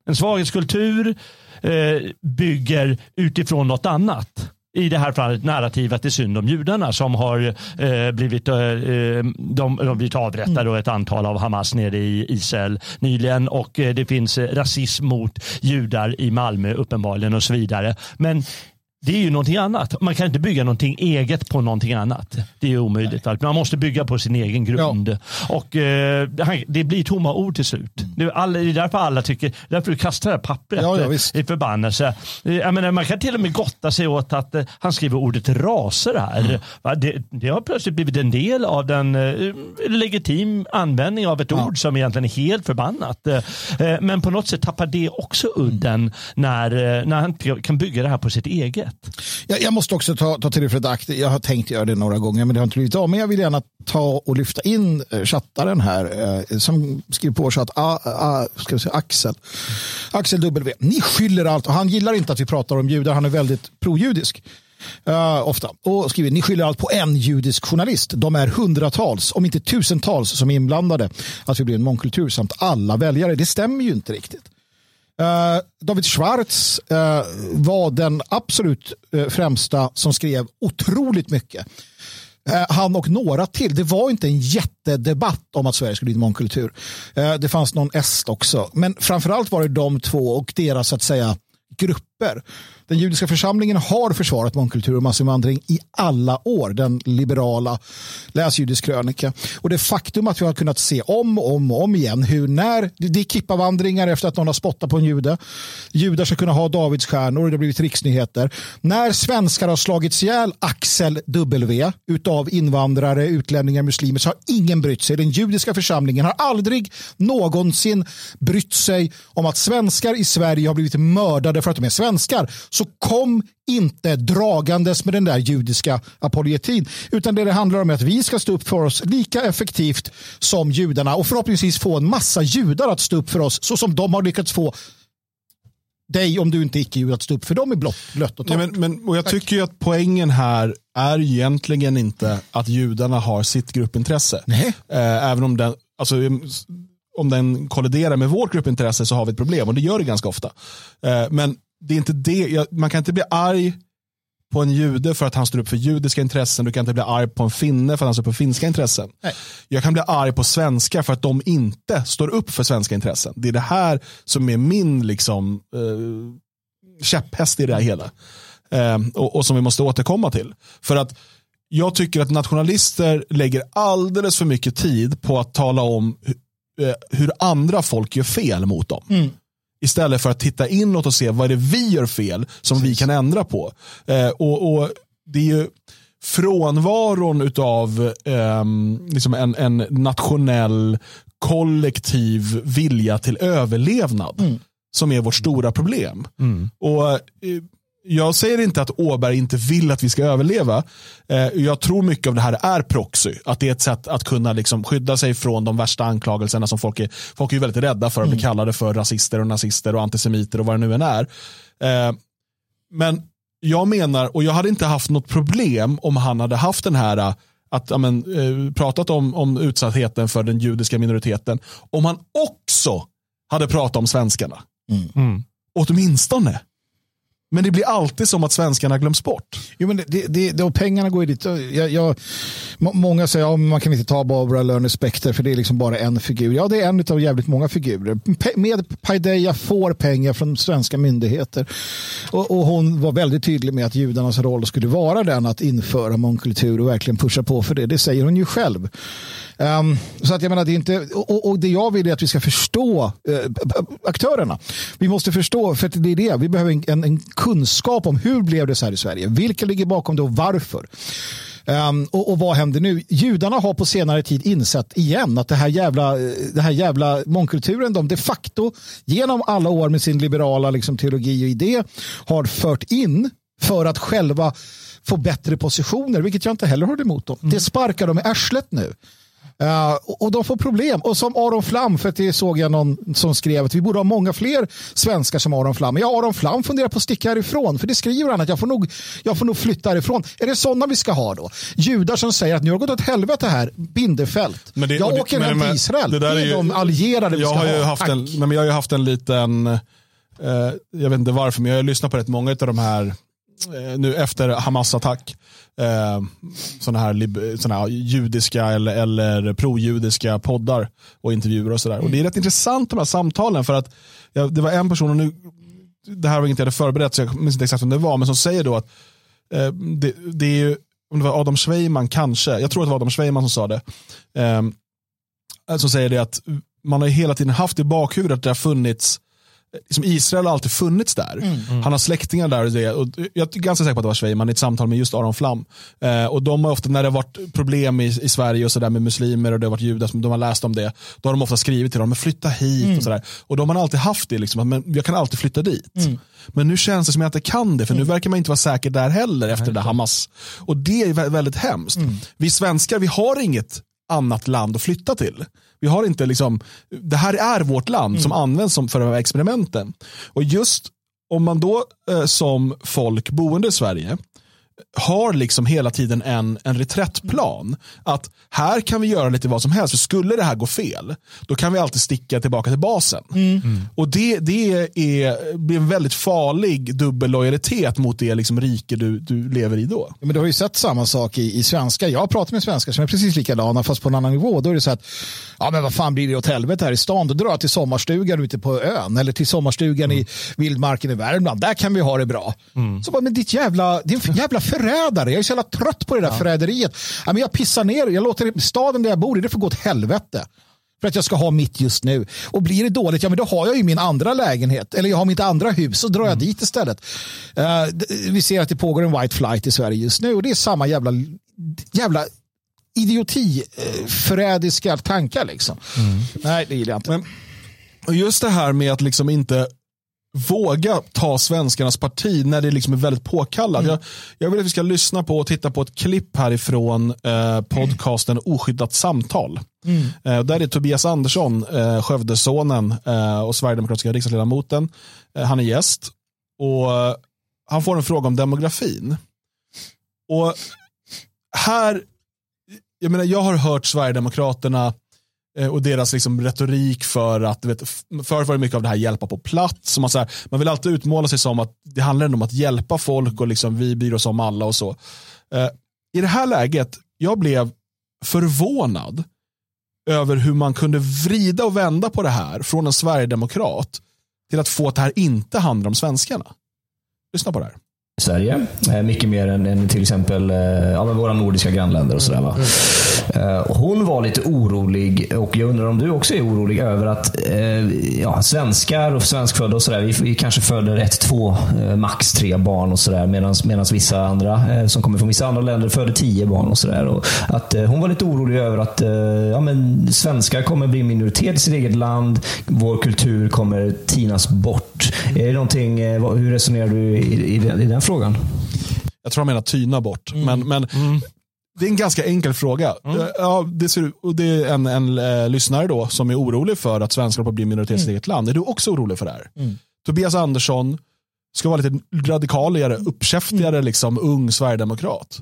En svaghetskultur eh, bygger utifrån något annat i det här fallet narrativ att det är synd om judarna som har eh, blivit, eh, eh de, de blivit avrättade och ett antal av Hamas nere i Israel nyligen och eh, det finns eh, rasism mot judar i Malmö uppenbarligen och så vidare. Men det är ju någonting annat. Man kan inte bygga någonting eget på någonting annat. Det är omöjligt. Nej. Man måste bygga på sin egen grund. Ja. Och eh, Det blir tomma ord till slut. Mm. Det, är alla, det är därför alla tycker, därför du kastar det här pappret ja, ja, i förbannelse. Eh, jag menar, man kan till och med gotta sig åt att eh, han skriver ordet raser här. Mm. Det, det, har plötsligt blivit en del av den eh, legitim användning av ett ord som egentligen är helt förbannat. Eh, eh, men på något sätt tappar det också udden mm. när, när han kan bygga det här på sitt eget sätt. Jag, jag måste också ta, ta tillfället i akt. Jag har tänkt göra det några gånger men det har inte blivit av. Men jag vill gärna ta och lyfta in eh, chattaren här eh, som skriver på chatt. A, ah, a, ah, ah, ska säga, Axel. Axel W. Ni skyller allt. Och han gillar inte att vi pratar om judar. Han är väldigt projudisk. Uh, ofta. Och skriver, ni skyller allt på en judisk journalist. De är hundratals, om inte tusentals, som är inblandade. Att vi blir en mångkultur samt alla väljare. Det stämmer ju inte riktigt. Eh, David Schwartz uh, var den absolut uh, främsta som skrev otroligt mycket. Han och några till. Det var inte en jättedebatt om att Sverige skulle bli en mångkultur. Det fanns någon est också. Men framförallt var det de två och deras så att säga grupper. Den judiska församlingen har försvarat mångkultur och massinvandring i alla år. Den liberala, läs judisk krönika. Och det faktum att vi har kunnat se om och om och om igen hur när det är kippavandringar efter att någon har spottat på en jude. Judar ska kunna ha Davidsstjärnor och det har blivit riksnyheter. När svenskar har slagits ihjäl Axel W utav invandrare, utlänningar, muslimer så har ingen brytt sig. Den judiska församlingen har aldrig någonsin brytt sig om att svenskar i Sverige har blivit mördade för att de är svenskar. Så kom inte dragandes med den där judiska apologetin. Utan det det handlar om är att vi ska stå upp för oss lika effektivt som judarna och förhoppningsvis få en massa judar att stå upp för oss så som de har lyckats få dig om du inte är icke-jud att stå upp för dem i blott, blött och torrt. men, men, och Jag Tack. tycker att poängen här är egentligen inte att judarna har sitt gruppintresse. Nej. Eh, även om den, alltså, om den kolliderar med vårt gruppintresse så har vi ett problem och det gör det ganska ofta. Eh, men det är inte det, man kan inte bli arg på en jude för att han står upp för judiska intressen. Du kan inte bli arg på en finne för att han står upp för finska intressen. Nej. Jag kan bli arg på svenskar för att de inte står upp för svenska intressen. Det är det här som är min liksom, eh, käpphäst i det här hela. Eh, och, och, som vi måste återkomma till. För att jag tycker att nationalister lägger alldeles för mycket tid på att tala om hur, eh, hur andra folk gör fel mot dem. Mm. Istället för att titta inåt och se vad är det vi gör fel som Precis. vi kan ändra på. Eh, och, och, Det är ju frånvaron av eh, liksom en, en, nationell kollektiv vilja till överlevnad mm. som är vårt stora problem. Mm. Och eh, jag säger inte att Åberg inte vill att vi ska överleva. Eh, jag tror mycket av det här är proxy. Att det är ett sätt att kunna liksom skydda sig från de värsta anklagelserna som folk är, folk är väldigt rädda för att bli mm. kallade för rasister och nazister och antisemiter och vad det nu än är. Eh, men jag menar, och jag hade inte haft något problem om han hade haft den här att ja, men, eh, pratat om, om utsattheten för den judiska minoriteten. Om han också hade pratat om svenskarna. Mm. Mm. Åtminstone. Men det blir alltid som att svenskarna glöms bort. Jo, men det, det, det, och pengarna går ju dit. Jag, jag, många säger att ja, man kan inte ta Barbara Lerner Specter för det är liksom bara en figur. Ja, det är en av jävligt många figurer. med Paideia får pengar från svenska myndigheter. Och, och, hon var väldigt tydlig med att judarnas roll skulle vara den att införa mångkultur och verkligen pusha på för det. Det säger hon ju själv. Um, så att jag menar, det är inte, och, och, det jag vill är att vi ska förstå uh, aktörerna. Vi måste förstå, för det är det, vi behöver en, en, en, kunskap om hur blev det så här i Sverige? Vilka ligger bakom det och varför? Um, och, och, vad händer nu? Judarna har på senare tid insett igen att det här jävla, eh, det här jävla mångkulturen, de de facto genom alla år med sin liberala liksom, teologi och idé har fört in för att själva få bättre positioner, vilket jag inte heller har emot dem. Mm. Det sparkar de i arslet nu. Uh, och de får problem. Och som Aron Flam, för det såg jag någon som skrev att vi borde ha många fler svenskar som Aron Flam. Ja, Aron Flam funderar på att sticka härifrån. För det skriver han att jag får nog, jag får nog flytta härifrån. Är det sådana vi ska ha då? Judar som säger att nu har det gått åt helvete här. Bindefält. Men det, jag åker hem till Israel. Det, där det är, är ju, de allierade vi ska har ha. Haft en, men jag har ju haft en liten, eh, jag vet inte varför, men jag har lyssnat på rätt många av de här eh, nu efter Hamas attack eh, sådana här, såna här judiska eller, eller projudiska poddar och intervjuer och sådär. Mm. Och det är rätt intressant de här samtalen för att ja, det var en person, och nu, det här var inget jag hade förberett så jag minns inte exakt vem det var, men som säger då att eh, det, det, är ju, om det var Adam Schweiman kanske, jag tror att det var Adam Schweiman som sa det, eh, som säger det att man har hela tiden haft i bakhuvudet att det har funnits liksom Israel har alltid funnits där. Mm. mm. Han har släktingar där. Och det, och jag är ganska säker på att det var Schweiman i ett samtal med just Aron Flam. Eh, och de har ofta, när det har varit problem i, i Sverige och så där med muslimer och det har varit judar, de har läst om det, då har de ofta skrivit till dem, men flytta hit mm. och sådär. Och de har alltid haft det, liksom, men jag kan alltid flytta dit. Mm. Men nu känns det som att jag inte kan det, för nu mm. verkar man inte vara säker där heller efter det där Hamas. Och det är väldigt hemskt. Mm. Vi svenskar, vi har inget annat land att flytta till. Vi har inte liksom, det här är vårt land mm. som används som för de här experimenten. Och just om man då eh, som folk boende i Sverige har liksom hela tiden en, en reträttplan. Att här kan vi göra lite vad som helst. För skulle det här gå fel, då kan vi alltid sticka tillbaka till basen. Mm. Mm. Och det, det är, blir en väldigt farlig dubbellojalitet mot det liksom rike du, du lever i då. Ja, men du har ju sett samma sak i, i svenska. Jag har pratat med svenskar som är precis likadana fast på en annan nivå. Då är det så att, ja men vad fan blir det åt helvete här i stan? Då drar jag till sommarstugan ute på ön eller till sommarstugan mm. i vildmarken i Värmland. Där kan vi ha det bra. Mm. Så bara, men ditt jävla, din jävla förrädare. Jag är så jävla trött på det där ja. förräderiet. Ja, men jag pissar ner, jag låter staden där jag bor i, det får gå åt helvete. För att jag ska ha mitt just nu. Och blir det dåligt, ja men då har jag ju min andra lägenhet. Eller jag har mitt andra hus, så drar jag mm. dit istället. Uh, vi ser att det pågår en white flight i Sverige just nu och det är samma jävla, jävla idioti, uh, förrädiska tankar liksom. Mm. Nej, det gillar jag inte. Men, och just det här med att liksom inte våga ta svenskarnas parti när det liksom är väldigt påkallat. Mm. Jag, jag, vill att vi ska lyssna på och titta på ett klipp härifrån eh, podcasten Oskyddat samtal. Mm. Eh, där är Tobias Andersson, eh, Skövdesonen eh, och Sverigedemokratiska riksdagsledamoten. Eh, han är gäst och eh, han får en fråga om demografin. Och här, jag menar jag har hört Sverigedemokraterna och deras liksom retorik för att, vet, förr var det mycket av det här hjälpa på plats. Man, så här, man vill alltid utmåla sig som att det handlar om att hjälpa folk och liksom vi bryr oss om alla och så. Eh, I det här läget, jag blev förvånad över hur man kunde vrida och vända på det här från en sverigedemokrat till att få att det här inte handlar om svenskarna. Lyssna på det här. Sverige. Eh, mycket mer än, än till exempel eh, ja, våra nordiska grannländer och sådär. Va? Mm. Hon var lite orolig och jag undrar om du också är orolig över att ja, svenskar och svenskfödda och sådär, vi, vi kanske föder ett, två, max tre barn och sådär medan vissa andra som kommer från vissa andra länder föder tio barn och sådär. Att hon var lite orolig över att ja, men svenskar kommer bli minoritet i sitt eget land. Vår kultur kommer tinas bort. Är det någonting, hur resonerar du i, i, i den frågan? frågan? Jag tror han menar tyna bort. Mm. Men, men mm. Det är en ganska enkel fråga. Mm. Ja, det, ser, och det är en, en äh, lyssnare då som är orolig för att svenskar på bli minoritet i mm. eget land. Är du också orolig för det här? Mm. Tobias Andersson ska vara lite radikaligare, uppkäftigare, mm. liksom, ung sverigedemokrat.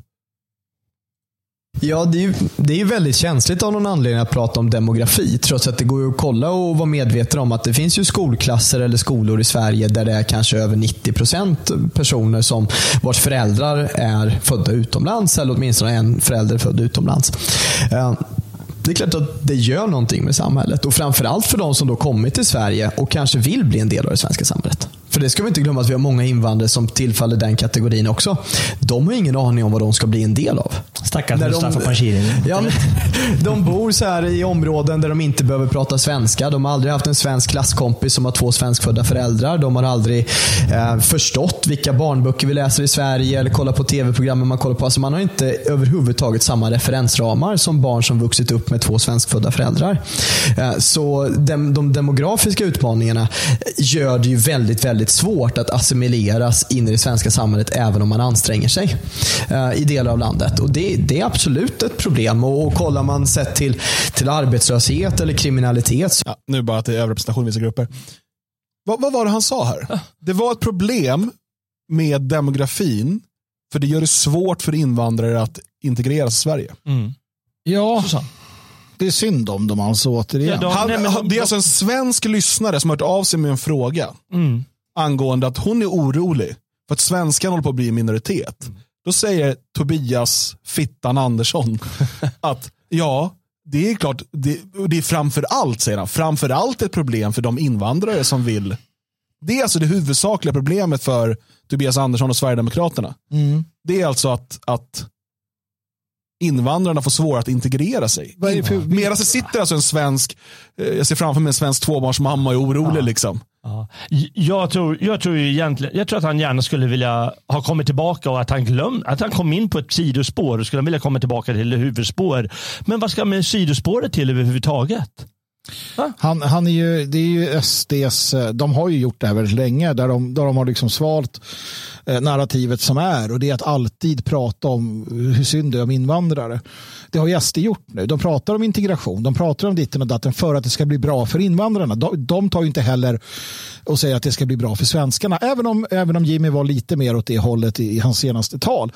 Ja, det är, ju, det är ju väldigt känsligt av någon anledning att prata om demografi. Trots att det går ju att kolla och vara medveten om att det finns ju skolklasser eller skolor i Sverige där det är kanske över 90% personer som vars föräldrar är födda utomlands. Eller åtminstone en förälder född utomlands. Eh, det är klart att det gör någonting med samhället. Och framförallt för de som då kommit till Sverige och kanske vill bli en del av det svenska samhället. För det ska vi inte glömma att vi har många invandrare som tillfaller den kategorin också. De har ingen aning om vad de ska bli en del av. Stackars de- Mustafa Panshiri. Ja, de bor så här i områden där de inte behöver prata svenska. De har aldrig haft en svensk klasskompis som har två svenskfödda föräldrar. De har aldrig eh, förstått vilka barnböcker vi läser i Sverige eller kollat på tv-programmen man kollar på. Alltså man har inte överhuvudtaget samma referensramar som barn som vuxit upp med två svenskfödda föräldrar. Eh, så dem, de demografiska utmaningarna gör det ju väldigt, väldigt svårt att assimileras in i det svenska samhället även om man anstränger sig eh, i delar av landet. Och det, det är absolut ett problem. Och, och kollar man sett till, till arbetslöshet eller kriminalitet så Ja, nu bara att det är överrepresentation i vissa grupper. Vad, vad var det han sa här? Det var ett problem med demografin, för det gör det svårt för invandrare att integreras i Sverige. Mm. Ja, det är synd om dem alltså återigen. Ja, de- Han, nej, men han- det är alltså en svensk lyssnare som har hört av sig med en fråga Mm. angående att hon är orolig för att svenskan håller på att bli en minoritet. Mm. Då säger Tobias Fittan Andersson att ja, det är klart, det, det är framför allt, säger han, framför allt ett problem för de invandrare som vill. Det är alltså det huvudsakliga problemet för Tobias Andersson och Sverigedemokraterna. Mm. Det är alltså att, att invandrarna får svårare att integrera sig. För- Medan det sitter alltså en svensk, eh, jag ser framför mig en svensk tvåbarnsmamma och är orolig. Liksom. Ja. Jag, tror, jag, tror ju egentligen, jag tror att han gärna skulle vilja ha kommit tillbaka och att han glöm, att han kom in på ett sidospår och skulle vilja komma tillbaka till huvudspår. Men vad ska med sidospåret till överhuvudtaget? Han, han är ju, det är ju SDs, eh, de har ju gjort det här väldigt länge där de, där de har liksom svalt eh, narrativet som är och det är att alltid prata om hur synd det är om invandrare. Det har ju SD gjort nu. De pratar om integration, de pratar om ditten och datten för att det ska bli bra för invandrarna. De, de tar ju inte heller och säger att det ska bli bra för svenskarna, även om, även om Jimmy var lite mer åt det hållet i, i hans senaste tal.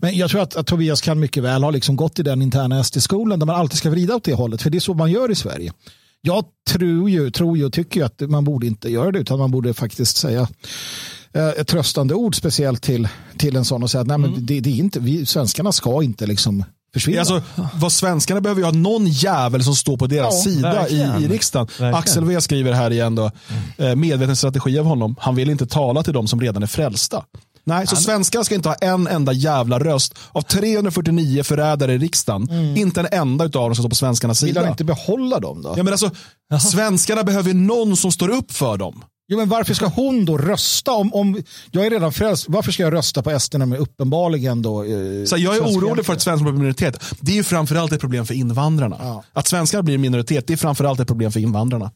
Men jag tror att, att Tobias kan mycket väl ha liksom gått i den interna SD-skolan där man alltid ska vrida åt det hållet, för det är så man gör i Sverige. Jag tror ju, tror ju och tycker ju att man borde inte göra det utan man borde faktiskt säga eh, ett tröstande ord speciellt till, till en sån och säga att nej, men det, det är inte, vi, svenskarna ska inte liksom försvinna. Alltså, vad svenskarna behöver ju ha någon jävel som står på deras Ja, sida i, verkligen. i riksdagen. Verkligen. Axel V skriver här igen då, eh, medveten strategi av honom. Han vill inte tala till de som redan är frälsta. Nej, så svenskar ska inte ha en enda jävla röst. Av 349 förrädare i riksdagen, inte en enda av dem som står på svenskarnas Vill han sida. inte behålla dem då? Ja, men alltså, svenskarna behöver någon som står upp för dem. Jo, men varför ska hon då rösta? Om, om, jag är redan frälst. Varför ska jag rösta på SD när de är uppenbarligen då? Eh, Så jag är orolig för att svenskar blir minoritet. Det är ju framförallt ett problem för invandrarna. Ja. Att svenskar blir minoritet, det är framförallt ett problem för invandrarna.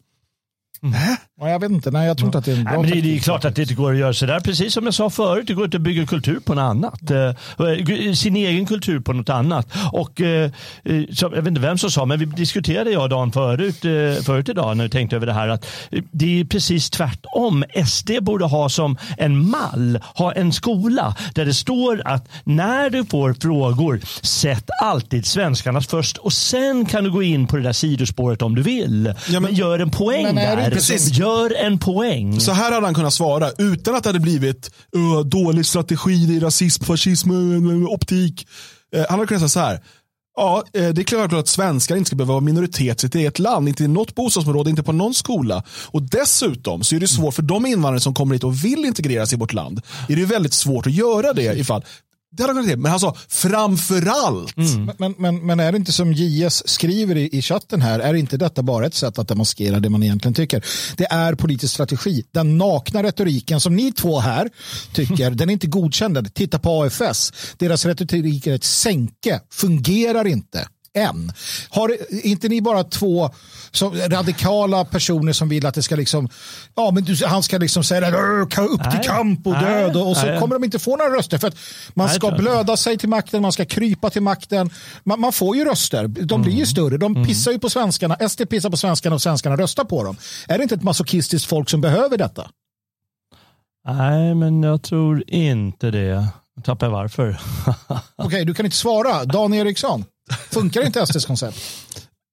Ja, jag vet inte. Nej, jag tror inte att det är en bra Nej, men det, det är klart att det inte går att göra sådär. Precis som jag sa förut, det går inte att bygga kultur på något annat. Eh, sin egen kultur på något annat. Och, eh, eh, jag vet inte vem som sa, men vi diskuterade jag och Dan förut, eh, förut idag när vi tänkte över det här. att eh, Det är precis tvärtom. SD borde ha som en mall, ha en skola där det står att när du får frågor, sätt alltid svenskarnas först och sen kan du gå in på det där sidospåret om du vill. men- men, gör en poäng där. Precis. Gör en poäng. Så här hade han kunnat svara utan att det hade blivit uh, dålig strategi, det är rasism, fascism, uh, optik. Eh, han hade kunnat säga så här. Ja, eh, det är klart att svenskar inte ska behöva vara minoritet i sitt eget land, inte i något bostadsområde, inte på någon skola. Och dessutom så är det svårt för de invandrare som kommer hit och vill integreras i vårt land. Är det väldigt svårt att göra det ifall det hade han kunnat. Men han sa framförallt. Men, men, men är det inte som JS skriver i, i chatten här, är inte detta bara ett sätt att demonstrera det man egentligen tycker? Det är politisk strategi. Den nakna retoriken som ni två här tycker, den är inte godkänd. Titta på AFS. Deras retorik är ett sänke, fungerar inte. Än. Har inte ni bara två som, radikala personer som vill att det ska liksom, ja men du, han ska liksom säga "Rör, ka- upp till kamp och död och, och så kommer de inte få några röster för att man ska blöda sig till makten, man ska krypa till makten. Man, man får ju röster, de blir Mm. ju större. De pissar ju på svenskarna, SD pissar på svenskarna och svenskarna röstar på dem. Är det inte ett masochistiskt folk som behöver detta? Nej, men jag tror inte det. Jag tappar varför. Okej, du kan inte svara. Dan Eriksson? Funkar inte SDs koncept?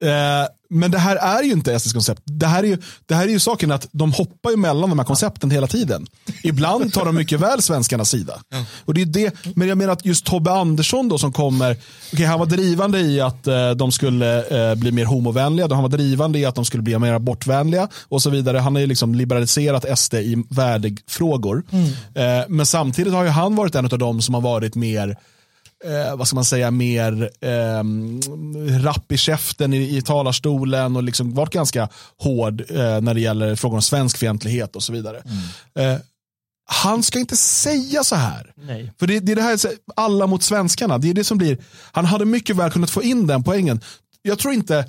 Eh, men det här är ju inte SDs koncept. Det här är ju, det här är ju saken att de hoppar ju mellan de här koncepten hela tiden. Ibland tar de mycket väl svenskarnas sida. Och det är det, men jag menar att just Tobbe Andersson då som kommer, okay, han var drivande i att eh, de skulle eh, bli mer homovänliga, han var drivande i att de skulle bli mer abortvänliga och så vidare. Han har ju liksom liberaliserat SD i värdefrågor. Mm. Men samtidigt har ju han varit en av de som har varit mer eh, vad ska man säga, mer eh, rapp i käften i, i talarstolen och liksom varit ganska hård eh, när det gäller frågan om svenskfientlighet och så vidare. Mm. Eh, han ska inte säga så här. Nej. För det, det är det här, alla mot svenskarna, det är det som blir, han hade mycket väl kunnat få in den poängen. Jag tror inte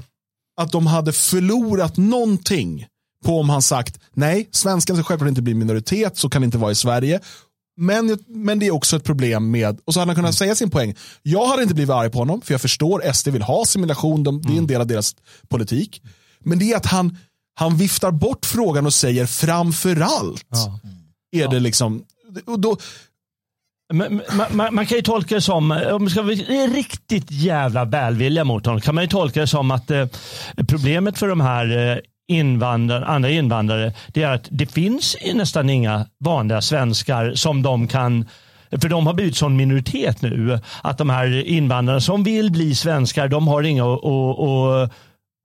att de hade förlorat någonting på om han sagt nej, svenskarna ska självklart inte bli minoritet, så kan det inte vara i Sverige. Men, men det är också ett problem med, och så hade han kunnat säga sin poäng. Jag hade inte blivit arg på honom, för jag förstår SD vill ha assimilation, de, det är en mm. del av deras politik. Men det är att han, han viftar bort frågan och säger framförallt ja. är det liksom, och då, man, man, man, kan ju tolka det som, om vi ska vara riktigt jävla välvilliga mot honom, kan man ju tolka det som att eh, problemet för de här invandrare, andra invandrare, det är att det finns nästan inga vanliga svenskar som de kan för de har blivit sån minoritet nu att de här invandrarna som vill bli svenskar, de har inga att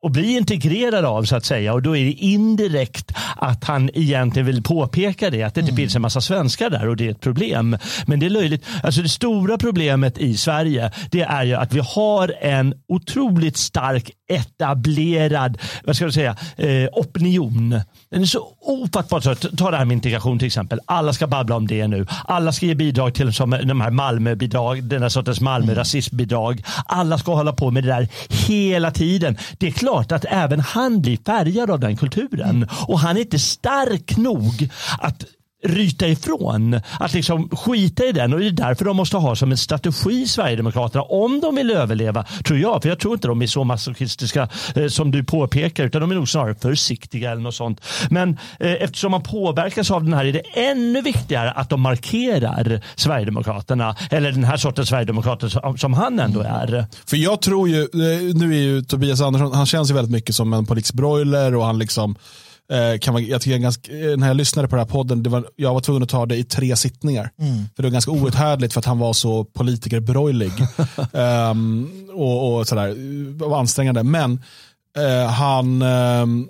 och bli integrerad av så att säga. Och då är det indirekt att han egentligen vill påpeka det, att det inte mm. finns en massa svenskar där och det är ett problem. Men det är löjligt. Alltså det stora problemet i Sverige, det är ju att vi har en otroligt stark etablerad vad ska jag säga, eh, opinion. Den är så ofattbart trött. Ta det här med integration till exempel. Alla ska babbla om det nu. Alla ska ge bidrag till som de här Malmöbidrag, den här sortens Malmö rasismbidrag. Alla ska hålla på med det där hela tiden. Det är klart att även han blir färgad av den kulturen. Och han är inte stark nog att ryta ifrån. Att liksom skita i den och det är därför de måste ha som en strategi Sverigedemokraterna om de vill överleva, tror jag. För jag tror inte de är så masochistiska eh, som du påpekar utan de är nog snarare försiktiga eller något sånt. Men eh, eftersom man påverkas av den här är det ännu viktigare att de markerar Sverigedemokraterna eller den här sortens Sverigedemokrater som, som han ändå är. För jag tror ju, eh, nu är ju Tobias Andersson, han känns ju väldigt mycket som en politisk broiler och han liksom kan vara, jag tycker ganska, eh, när jag lyssnade på den här podden, det var, jag var tvungen att ta det i tre sittningar. Mm. För det var ganska outhärdligt för att han var så politikerbrojlig. um, och, och sådär, var ansträngande. Men uh, han, um,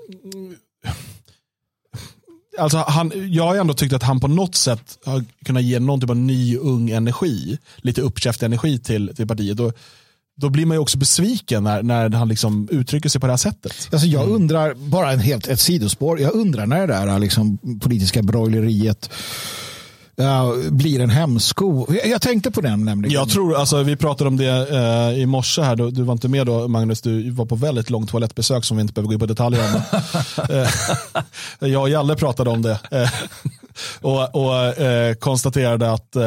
alltså han, jag har ändå tyckt att han på något sätt har kunnat ge någon typ av ny ung energi, lite uppkäftig energi till, till partiet. Och, då blir man ju också besviken när, när han liksom uttrycker sig på det här sättet. Alltså jag undrar, bara en helt, ett sidospår, jag undrar när det där liksom, politiska broileriet Uh, blir en hämsko. Jag, jag, tänkte på den nämligen. Jag tror, alltså, vi pratade om det uh, i morse här, du, du, var inte med då Magnus, du var på väldigt långt toalettbesök som vi inte behöver gå in på detaljer om. uh, jag och Jalle pratade om det. Och, och eh, konstaterade att eh,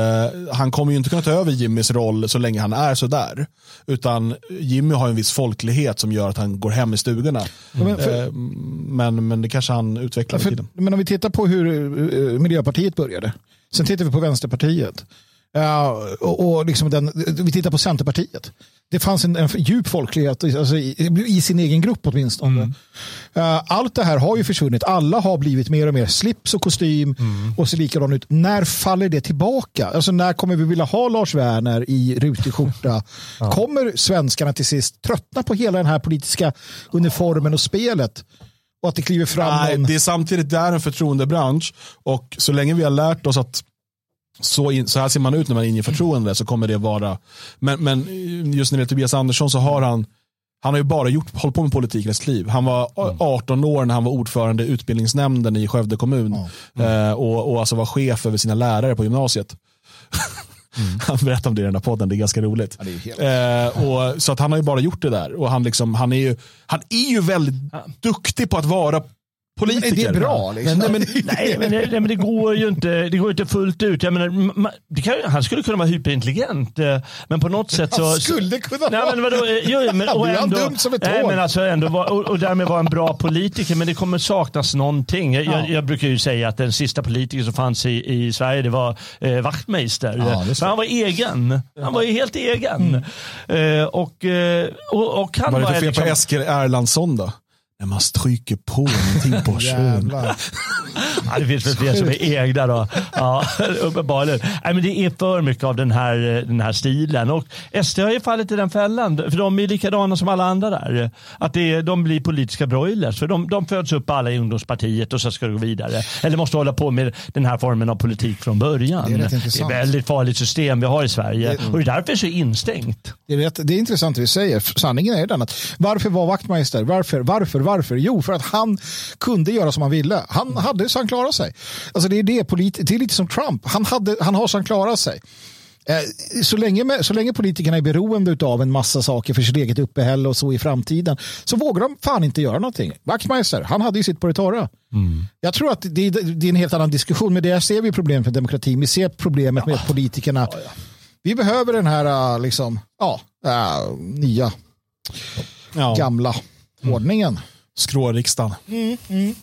han kommer ju inte kunna ta över Jimmys roll så länge han är sådär. Utan Jimmy har en viss folklighet som gör att han går hem i stugorna. Mm. Men, för, eh, men, men det kanske han utvecklar för, tiden. Men om vi tittar på hur uh, Miljöpartiet började. Sen tittar vi på Vänsterpartiet. Uh, och, och liksom den, vi tittar på Centerpartiet det fanns en, en djup folklighet alltså i, i, sin egen grupp åtminstone. Mm. Uh, allt det här har ju försvunnit. Alla har blivit mer och mer slips och kostym mm. och ser likadant ut. När faller det tillbaka? Alltså när kommer vi vilja ha Lars Werner i rutig skjorta? ja. Kommer svenskarna till sist tröttna på hela den här politiska uniformen och spelet? Och att det kliver fram Nej, någon... det är samtidigt där en förtroendebransch och så länge vi har lärt oss att så, in, så här ser man ut när man inger förtroende så kommer det vara. Men, men just när det gäller Tobias Andersson så har han han har ju bara gjort, hållit på med politik i sitt liv. Han var 18 år när han var ordförande i utbildningsnämnden i Skövde kommun. Mm. Och, och alltså var chef över sina lärare på gymnasiet. Mm. Han berättade om det i den här podden, det är ganska roligt. Ja, är eh, och, så att han har ju bara gjort det där. Och han, liksom, han, är, ju, han är ju väldigt ja. duktig på att vara politiker. Det är bra. Liksom. Nej, men, nej, men, det, nej, men det går ju inte, det går inte fullt ut. Jag menar, ma- det kan, han skulle kunna vara hyperintelligent, eh, men på något sätt så... Han skulle kunna nej, vara. men vadå, eh, jo, men, och ändå, dum som ett nej, men alltså ändå vara- och, och därmed vara en bra politiker, men det kommer saknas någonting. Jag, jag, jag brukar ju säga att den sista politikern som fanns i, i Sverige, det var eh, Wachtmeister. Ja. För han var egen. Han var ju helt egen. Eh, och, eh, och, och han Vad är var det för fel liksom- på Eskil Erlandsson då? När man stryker på någonting på kön. Ja, det finns väl fler som är egna då. Ja, uppenbarligen. Nej, men det är för mycket av den här, den här stilen. Och SD har ju fallit i den fällan. För de är likadana som alla andra där. Att det är, de blir politiska broilers. För de, de föds upp alla i ungdomspartiet och så ska det gå vidare. Eller måste hålla på med den här formen av politik från början. Det är det är ett väldigt farligt system vi har i Sverige. Och det är därför så instängt. Det är, rätt, det är intressant det vi säger. Sanningen är den att varför var Wachtmeister? Varför? Varför? Varför? Jo, för att han kunde göra som han ville. Han hade så han klarade sig. Alltså det är det polit- det är lite som Trump. Han, hade, han har så han klarar sig. Eh, Så länge, med- så länge politikerna är beroende av en massa saker för sitt eget uppehälle och så i framtiden så vågar de fan inte göra någonting. Wachtmeister, han hade ju sitt på det torra. Jag tror att det är, det är en helt annan diskussion, men det ser vi problem för demokratin. Vi ser problemet med politikerna. Vi behöver den här äh, liksom, ja, äh, nya, Ja. gamla ordningen. Skråriksdagen.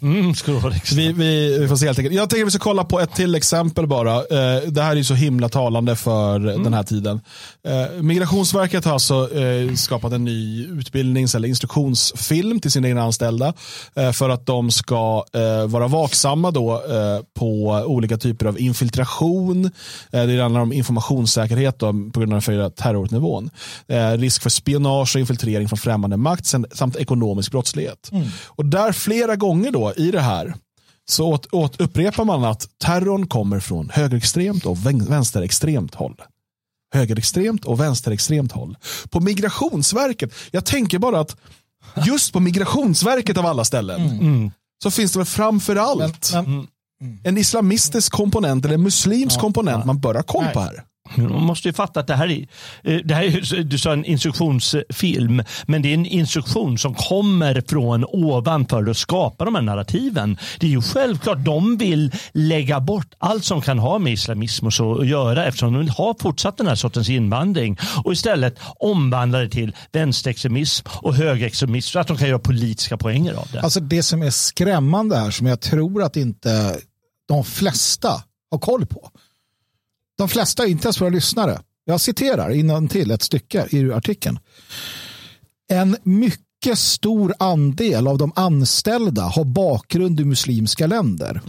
Mm, skråriksdag. Vi, vi, vi får se helt enkelt. Jag tänker att vi ska kolla på ett till exempel bara. Eh, det här är så himla talande för den här tiden. Eh, Migrationsverket har alltså eh, skapat en ny utbildnings eller instruktionsfilm till sina egna anställda för att de ska vara vaksamma då, på olika typer av infiltration. Det handlar om informationssäkerhet då, på grund av den förhöjda terrornivån. Eh, risk för spionage och infiltrering från främmande makt samt ekonomisk brottslighet. Och där flera gånger då i det här så åt, åt, upprepar man att terrorn kommer från högerextremt och vän- vänsterextremt håll. Högerextremt och vänsterextremt håll. På Migrationsverket, jag tänker bara att just på Migrationsverket av alla ställen så finns det väl framför allt Men, en islamistisk komponent eller en muslimsk komponent man bör ha koll på här. Man måste ju fatta att det här är, eh, det här är du sa en instruktionsfilm, men det är en instruktion som kommer från ovanför och skapar de här narrativen. Det är ju självklart, de vill lägga bort allt som kan ha med islamism och så att göra eftersom de vill ha fortsatt den här sortens invandring och istället omvandla det till vänsterextremism och högerextremism så att de kan göra politiska poänger av det. Alltså det som är skrämmande här som jag tror att inte de flesta har koll på. De flesta, inte ens våra lyssnare. Jag citerar innan till ett stycke i artikeln. En mycket stor andel av de anställda har bakgrund i muslimska länder.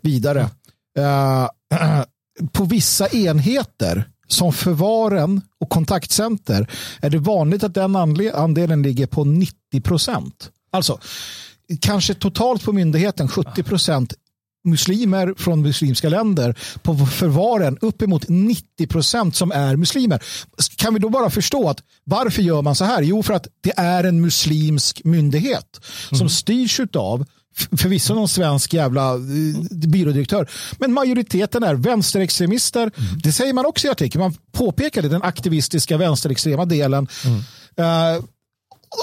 Vidare. Eh, på vissa enheter som förvaren och kontaktcenter är det vanligt att den andelen ligger på 90 procent. Alltså, kanske totalt på myndigheten 70 procent muslimer från muslimska länder på förvaren uppemot 90 procent som är muslimer. Kan vi då bara förstå att varför gör man så här? Jo, för att det är en muslimsk myndighet som styrs av förvisso någon svensk jävla eh, byrådirektör. Men majoriteten är vänsterextremister. Det säger man också i artikeln. Man påpekar det, den aktivistiska vänsterextrema delen. Eh,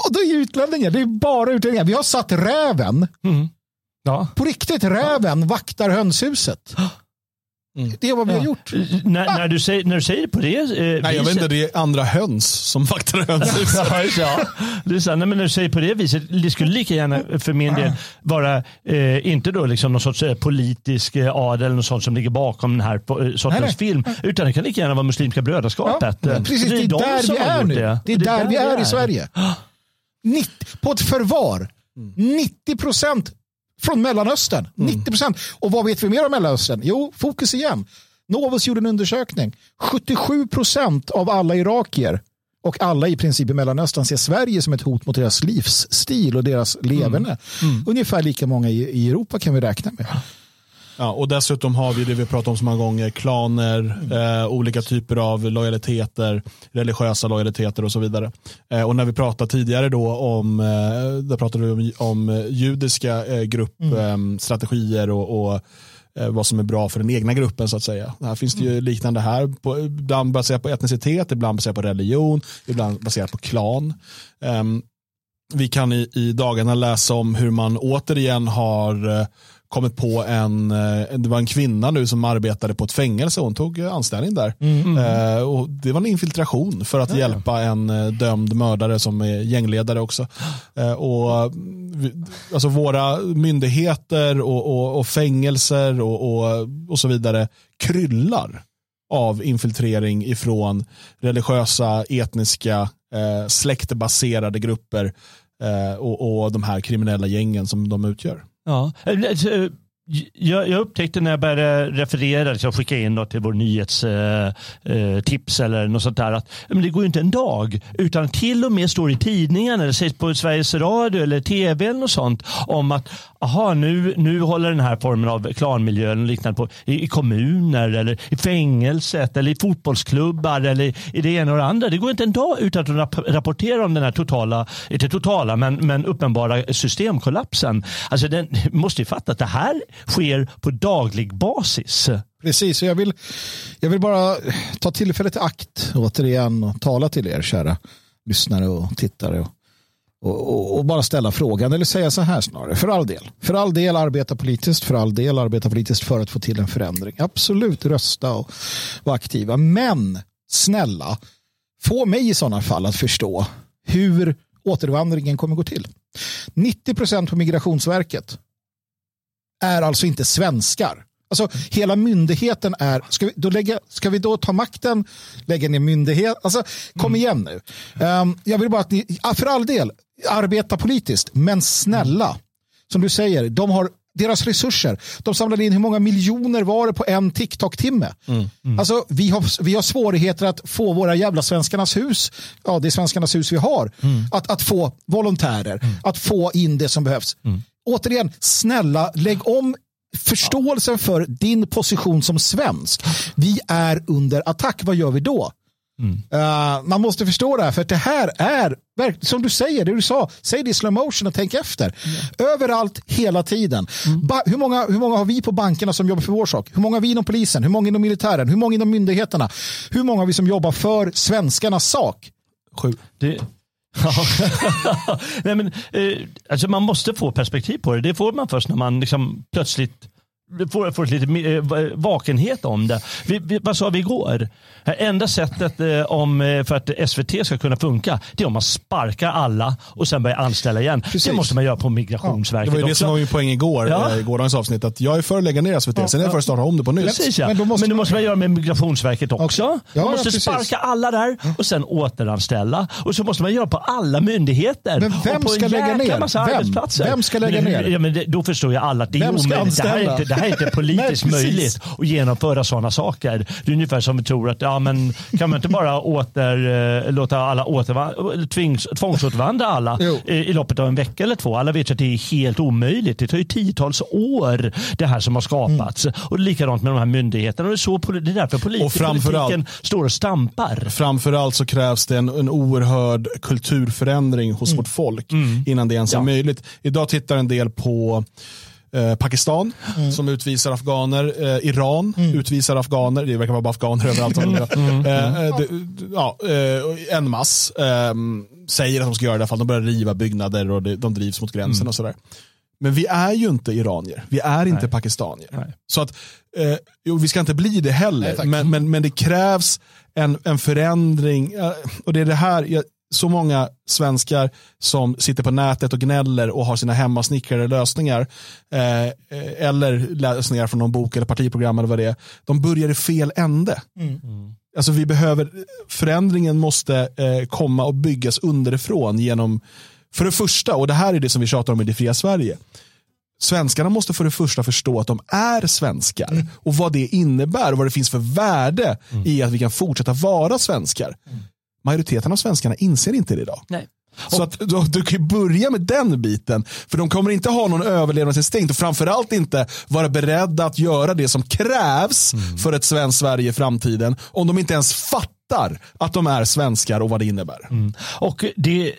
och det är utlänningar. Det är bara utlänningar. Vi har satt räven Ja. på riktigt, räven vaktar hönshuset. Det är vad vi har gjort. När, när, du säger, när du säger det på det eh, Nej, jag vet inte, det är andra höns som vaktar hönshuset. Ja, det, ja. Det är så, här, nej, men när du säger på det viset, det skulle lika gärna för min del vara, eh, inte då liksom någon sorts eh, politisk eh, adel eller något sånt som ligger bakom den här eh, sortens Nej, nej. film. Utan det kan lika gärna vara Muslimska brödraskapet. Ja, precis, det är de där som vi är nu. Det är där vi är i Sverige. 90, på ett förvar. 90 procent från Mellanöstern. 90 procent. Och vad vet vi mer om Mellanöstern? Jo, fokus igen. Novus gjorde en undersökning. 77 procent av alla irakier och alla i princip i Mellanöstern ser Sverige som ett hot mot deras livsstil och deras leverne. Ungefär lika många i, i Europa kan vi räkna med. Ja, och dessutom har vi det vi pratat om så många gånger, klaner, eh, olika typer av lojaliteter, religiösa lojaliteter och så vidare. Eh, och när vi pratade tidigare då om, eh, där pratade vi om, om eh, judiska eh, gruppstrategier och, och eh, vad som är bra för den egna gruppen så att säga. Här finns det ju liknande här, på, ibland baserat på etnicitet, ibland baserat på religion, ibland baserat på klan. Ehm, vi kan i, i dagarna läsa om hur man återigen har eh, kommit på en, eh, det var en kvinna nu som arbetade på ett fängelse. Hon tog eh, anställning där. Mm. Eh, och det var en infiltration för att ja. hjälpa en eh, dömd mördare som är gängledare också. Eh, och, alltså våra myndigheter och, och, och fängelser och, och, och så vidare kryllar av infiltrering ifrån religiösa, etniska, eh, släktbaserade grupper eh, och, och de här kriminella gängen som de utgör. Ja. Eh, eh, jag, jag, upptäckte när jag började referera, liksom skicka in till vår nyhetstips eh, eh eller något sånt där, att men det går inte en dag utan till och med står i tidningen eller sägs på Sveriges Radio eller tv eller något sånt om att aha, nu, nu håller den här formen av klanmiljö och liknande på i, i, kommuner eller i fängelset eller i fotbollsklubbar eller i det ena och det andra. Det går inte en dag utan att rapportera om den här totala, inte totala, men, men uppenbara systemkollapsen. Alltså den måste ju fatta att det här sker på daglig basis. Precis, och jag vill, jag vill bara ta tillfället i akt återigen och tala till er kära lyssnare och tittare. Och, och, och, bara ställa frågan, eller säga så här snarare, för all del. För all del arbeta politiskt, för all del arbeta politiskt för att få till en förändring. Absolut rösta och vara aktiva. Men snälla, få mig i sådana fall att förstå hur återvandringen kommer gå till. 90 procent på Migrationsverket är alltså inte svenskar. Alltså hela myndigheten är, ska vi då, lägga, ska vi då ta makten, lägga ner myndighet? Alltså kom mm. igen nu. Um, jag vill bara att ni, för all del, arbeta politiskt, men snälla, som du säger, de har deras resurser. De samlade in hur många miljoner var det på en TikTok-timme? Mm. Mm. Alltså, vi, har, vi har svårigheter att få våra jävla Svenskarnas hus, ja det är Svenskarnas hus vi har, mm. att, att få volontärer, mm. att få in det som behövs. Mm återigen, snälla lägg om förståelsen för din position som svensk. Vi är under attack, vad gör vi då? Mm. Uh, man måste förstå det här, för det här är, som du säger, det du sa, säg det i slow motion och tänk efter. Mm. Överallt, hela tiden. Mm. hur, många, hur många har vi på bankerna som jobbar för vår sak? Hur många har vi inom polisen? Hur många inom militären? Hur många inom myndigheterna? Hur många har vi som jobbar för svenskarnas sak? Sju. Det, Nej, men, eh, alltså man måste få perspektiv på det. Det får man först när man liksom plötsligt får, får lite eh, vakenhet om det. Vi, vi, vad sa vi igår? Enda sättet eh, om, eh, för att SVT ska kunna funka det är om man sparkar alla och sen börjar anställa igen. Precis. Det måste man göra på Migrationsverket ja, Det var ju det som var min poäng igår, ja. i gårdagens avsnitt. Att jag är för att lägga ner SVT, ja. sen är jag för att starta om det på nytt. Precis, ja. Men, då måste men det måste man göra med Migrationsverket också. Okay. Ja, man måste sparka alla där och sen återanställa. Och så måste man göra på alla myndigheter. Men vem ska lägga ner? Vem? vem ska lägga ner? Ja, men det, då förstår ju alla att det är omöjligt. Det här är inte, det här är inte politiskt Nej, möjligt att genomföra sådana saker. Det är ungefär som vi tror att ja, men kan man inte bara åter, eh, låta alla återvandra, tvings, tvångsåtervandra alla i, i, loppet av en vecka eller två? Alla vet att det är helt omöjligt. Det tar ju tiotals år det här som har skapats. Mm. Och likadant med de här myndigheterna. Och det, är så, det är därför polit, och politiken står och stampar. Framförallt så krävs det en, en oerhörd kulturförändring hos mm. vårt folk mm. innan det ens är möjligt. Idag tittar en del på Eh, Pakistan mm. som utvisar afghaner. Eh, Iran mm. utvisar afghaner. Det verkar vara bara afghaner överallt. Mm. mm. Eh, eh det, ja, eh, en mass ehm, säger att de ska göra det för de börjar riva byggnader och det, de drivs mot gränsen mm. och sådär. Men vi är ju inte iranier. Vi är inte Nej. pakistanier. Nej. Så att, eh, jo, vi ska inte bli det heller. Nej, men, men, men det krävs en, en förändring. och det är det här, jag, så många svenskar som sitter på nätet och gnäller och har sina hemmasnickrade lösningar eh, eller lösningar från någon bok eller partiprogram eller vad det är. De börjar i fel ände. Mm. Alltså vi behöver, förändringen måste eh, komma och byggas underifrån genom, för det första, och det här är det som vi tjatar om i det fria Sverige, Svenskarna måste för det första förstå att de är svenskar mm. och vad det innebär och vad det finns för värde mm. i att vi kan fortsätta vara svenskar. Mm majoriteten av svenskarna inser inte det idag. Nej. Så att, du, du kan börja med den biten. För de kommer inte ha någon överlevnadsinstinkt och framförallt inte vara beredda att göra det som krävs mm. för ett svenskt Sverige i framtiden. Om de inte ens fattar att de är svenskar och vad det innebär. Mm. Och det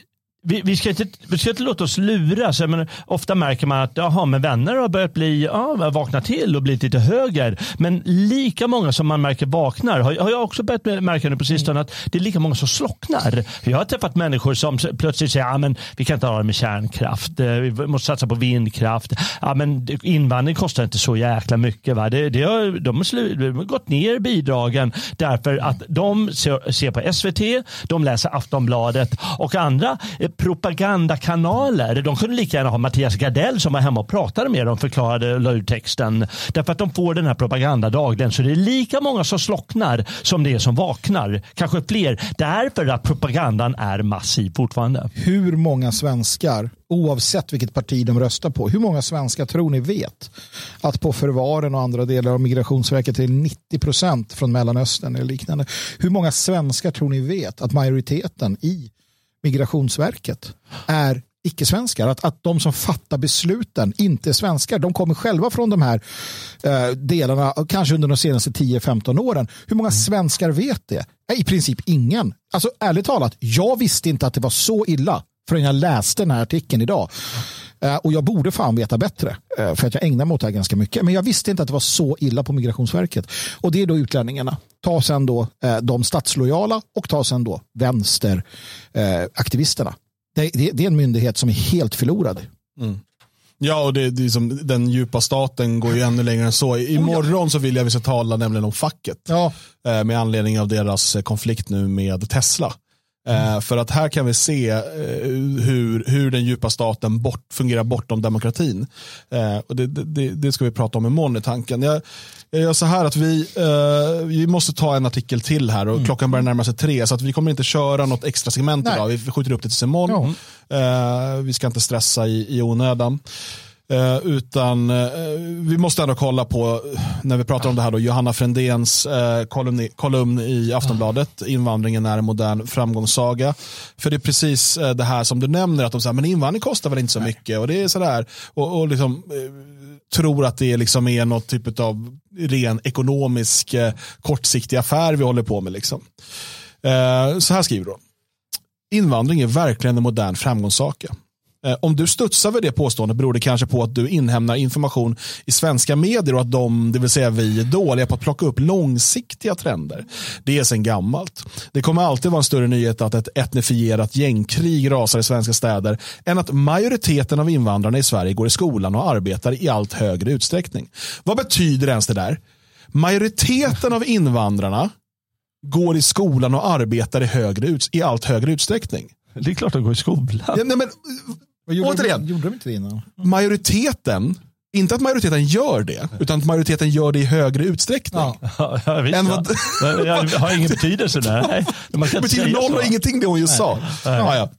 vi, vi, ska inte, vi ska inte låta oss luras. Men ofta märker man att aha, men vänner har börjat bli, ja, vakna till och blivit lite höger. Men lika många som man märker vaknar har, har jag också börjat märka nu på sistone att det är lika många som slocknar. Jag har träffat människor som plötsligt säger ah, att ja, vi kan inte ha det med kärnkraft. Eh, vi måste satsa på vindkraft. Ja, men invandring kostar inte så jäkla mycket. Va? Det, det har, de, har slu, de har gått ner bidragen därför att de ser, ser på SVT, de läser Aftonbladet och andra eh, propagandakanaler. De kunde lika gärna ha Mattias Gardell som var hemma och pratade med dem, förklarade och la ut texten. Därför att de får den här propagandan dagligen. Så det är lika många som slocknar som det är som vaknar. Kanske fler. Därför att propagandan är massiv fortfarande. Hur många svenskar, oavsett vilket parti de röstar på, hur många svenskar tror ni vet att på förvaren och andra delar av Migrationsverket är 90 procent från Mellanöstern eller liknande? Hur många svenskar tror ni vet att majoriteten i Migrationsverket är icke-svenskar. Att, att de som fattar besluten inte är svenskar. De kommer själva från de här eh, delarna, kanske under de senaste 10-15 åren. Hur många svenskar vet det? I princip ingen. Alltså ärligt talat, jag visste inte att det var så illa förrän jag läste den här artikeln idag. Eh, och jag borde fan veta bättre, eh, för att jag ägnar mig åt det här ganska mycket. Men jag visste inte att det var så illa på Migrationsverket. Och det är då utlänningarna. Ta sen då eh, de statslojala och ta sen då vänsteraktivisterna. Det, det, det, är en myndighet som är helt förlorad. Mm. Ja, och det, det är som, den djupa staten går ju ännu längre än så. Imorgon så vill jag vi ska tala nämligen om facket. Ja. Med anledning av deras konflikt nu med Tesla. Mm. För att här kan vi se eh, hur, hur den djupa staten bort, fungerar bortom demokratin. Eh, och det, det, det, ska vi prata om imorgon i tanken. Jag, jag gör så här att vi, vi måste ta en artikel till här och mm. klockan börjar närma sig tre så att vi kommer inte köra något extra segment Nej. idag. Vi skjuter upp det till imorgon. Ja. Vi ska inte stressa i, i onödan. Eh, utan eh, vi måste ändå kolla på, när vi pratar om det här, då, Johanna Frändéns eh, kolumn, kolumn i Aftonbladet, invandringen är en modern framgångssaga. För det är precis eh, det här som du nämner, att de säger, men invandring kostar väl inte så mycket. Och det är sådär, och, och liksom, eh, tror att det liksom är något typ av ren ekonomisk eh, kortsiktig affär vi håller på med. Liksom. så här skriver de. Invandring är verkligen en modern framgångssaga. Eh, om du studsar vid det påståendet beror det kanske på att du inhämtar information i svenska medier och att de, det vill säga vi, är dåliga på att plocka upp långsiktiga trender. Det är sedan gammalt. Det kommer alltid vara en större nyhet att ett etnifierat gängkrig rasar i svenska städer än att majoriteten av invandrarna i Sverige går i skolan och arbetar i allt högre utsträckning. Vad betyder ens det där? Majoriteten av invandrarna går i skolan och arbetar i, högre, i allt högre utsträckning. Det är klart att de går i skolan. Ja, nej, men, gjorde återigen, de, gjorde de inte det innan? Majoriteten, inte att majoriteten gör det, utan att majoriteten gör det i högre utsträckning. Ja, ja, visst, än vad, ja. Det har ingen betydelse. Nej. Det betyder noll och ingenting det hon just sa. Ja, ja.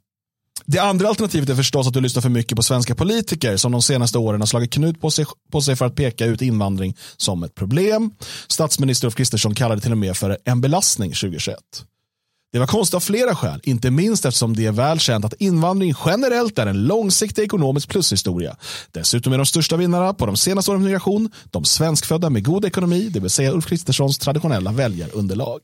Det andra alternativet är förstås att du lyssnar för mycket på svenska politiker som de senaste åren har slagit knut på sig, på sig för att peka ut invandring som ett problem. Statsminister Ulf Kristersson kallade det till och med för en belastning 2021. Det var konstigt av flera skäl, inte minst eftersom det är väl känt att invandring generellt är en långsiktig ekonomisk plushistoria. Dessutom är de största vinnarna på de senaste årens migration de svenskfödda med god ekonomi, det vill säga Ulf Kristerssons traditionella väljarunderlag.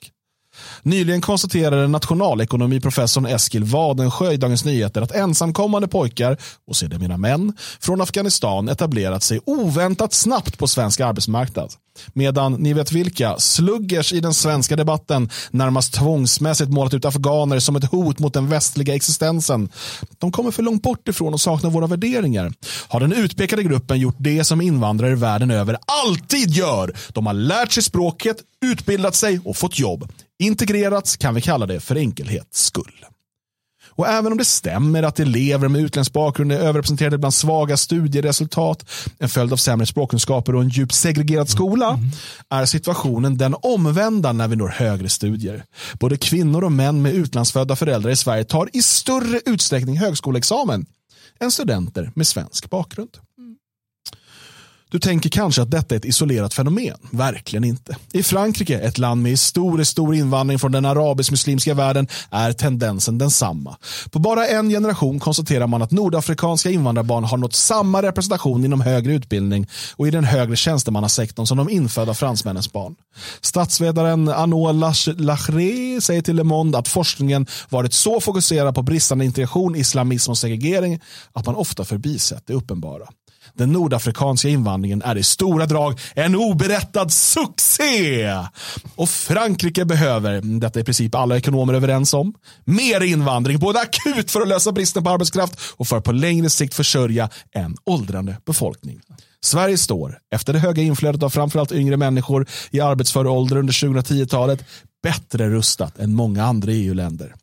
Nyligen konstaterade nationalekonomiprofessorn Eskil Wadensjö i Dagens Nyheter att ensamkommande pojkar, och sedermera män, från Afghanistan etablerat sig oväntat snabbt på svensk arbetsmarknad. Medan ni vet vilka, sluggers i den svenska debatten närmast tvångsmässigt målat ut afghaner som ett hot mot den västliga existensen. De kommer för långt bort ifrån och saknar våra värderingar. Har den utpekade gruppen gjort det som invandrare världen över alltid gör. De har lärt sig språket, utbildat sig och fått jobb. Integrerats kan vi kalla det för enkelhets skull. Och även om det stämmer att elever med utländsk bakgrund är överrepresenterade bland svaga studieresultat, en följd av sämre språkkunskaper och en djupt segregerad skola, mm. är situationen den omvända när vi når högre studier. Både kvinnor och män med utlandsfödda föräldrar i Sverige tar i större utsträckning högskoleexamen än studenter med svensk bakgrund. Du tänker kanske att detta är ett isolerat fenomen. Verkligen inte. I Frankrike, ett land med historiskt stor invandring från den arabisk-muslimska världen, är tendensen densamma. På bara en generation konstaterar man att nordafrikanska invandrarbarn har nått samma representation inom högre utbildning och i den högre tjänstemannasektorn som de infödda fransmännens barn. Statsvetaren Arnaud Lachré säger till Le Monde att forskningen varit så fokuserad på bristande integration, islamism och segregering att man ofta förbisett det uppenbara. Den nordafrikanska invandringen är i stora drag en oberättad succé. Och Frankrike behöver, detta är i princip alla ekonomer överens om, mer invandring, både akut för att lösa bristen på arbetskraft och för att på längre sikt försörja en åldrande befolkning. Sverige står, efter det höga inflödet av framförallt yngre människor i arbetsför ålder under 2010-talet, bättre rustat än många andra EU-länder.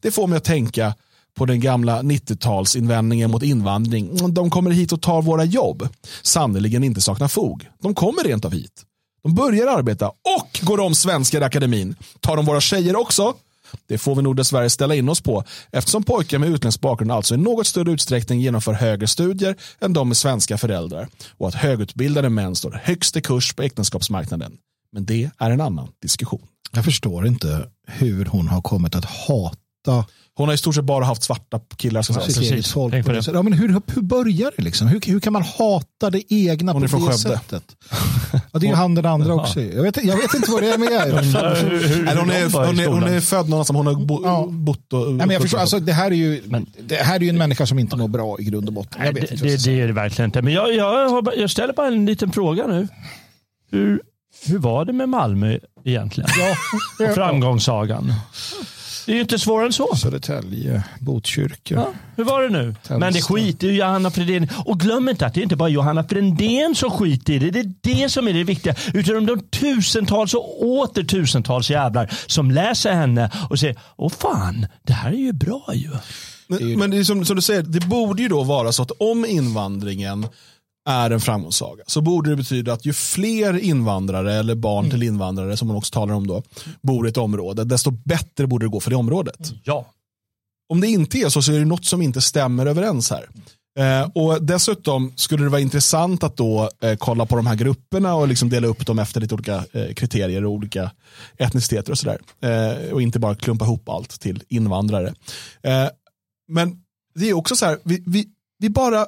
Det får mig att tänka på den gamla 90-talsinvändningen mot invandring. De kommer hit och tar våra jobb. Sannerligen inte saknar fog. De kommer rent av hit. De börjar arbeta och går om svenskar i akademin. Tar de våra tjejer också? Det får vi nog dessvärre ställa in oss på eftersom pojkar med utländsk bakgrund alltså i något större utsträckning genomför högre studier än de med svenska föräldrar och att högutbildade män står högst i kurs på äktenskapsmarknaden. Men det är en annan diskussion. Jag förstår inte hur hon har kommit att hata hon har i stort sett bara haft svarta killar. Som Precis. Folk det. Ja, men hur, hur börjar det? Liksom? Hur, hur kan man hata det egna hon på det sättet? Ja, det är ju han den andra också. Jag vet, jag vet inte vad det är med hur, hon, är, hon, är, hon är född någonstans, hon har bo, ja. bott och... Nej, men jag förstår, alltså, det, här är ju, men, det här är ju en människa som inte mår bra i grund och botten. Nej, det, det, det, är det verkligen inte. Men jag, jag, jag ställer bara en liten fråga nu. Hur, hur var det med Malmö egentligen? Ja. Framgångssagan. Det är ju inte svårare än så. Södertälje, Botkyrka. Ja, hur var det nu? Tensta. Men det skiter ju Johanna Fredén Och glöm inte att det inte bara är Johanna Fredén som skiter i det. Det är det som är det viktiga. Utan de tusentals och åter tusentals jävlar som läser henne och säger Åh fan, det här är ju bra ju. Men, men det är som, som, du säger, det borde ju då vara så att om invandringen är en framgångssaga så borde det betyda att ju fler invandrare eller barn mm. till invandrare som man också talar om då bor i ett område desto bättre borde det gå för det området. Ja. Om det inte är så så är det något som inte stämmer överens här. Eh, och Dessutom skulle det vara intressant att då eh, kolla på de här grupperna och liksom dela upp dem efter lite olika eh, kriterier och olika etniciteter och sådär. Eh, och inte bara klumpa ihop allt till invandrare. Eh, men det är också så här, vi, vi, vi bara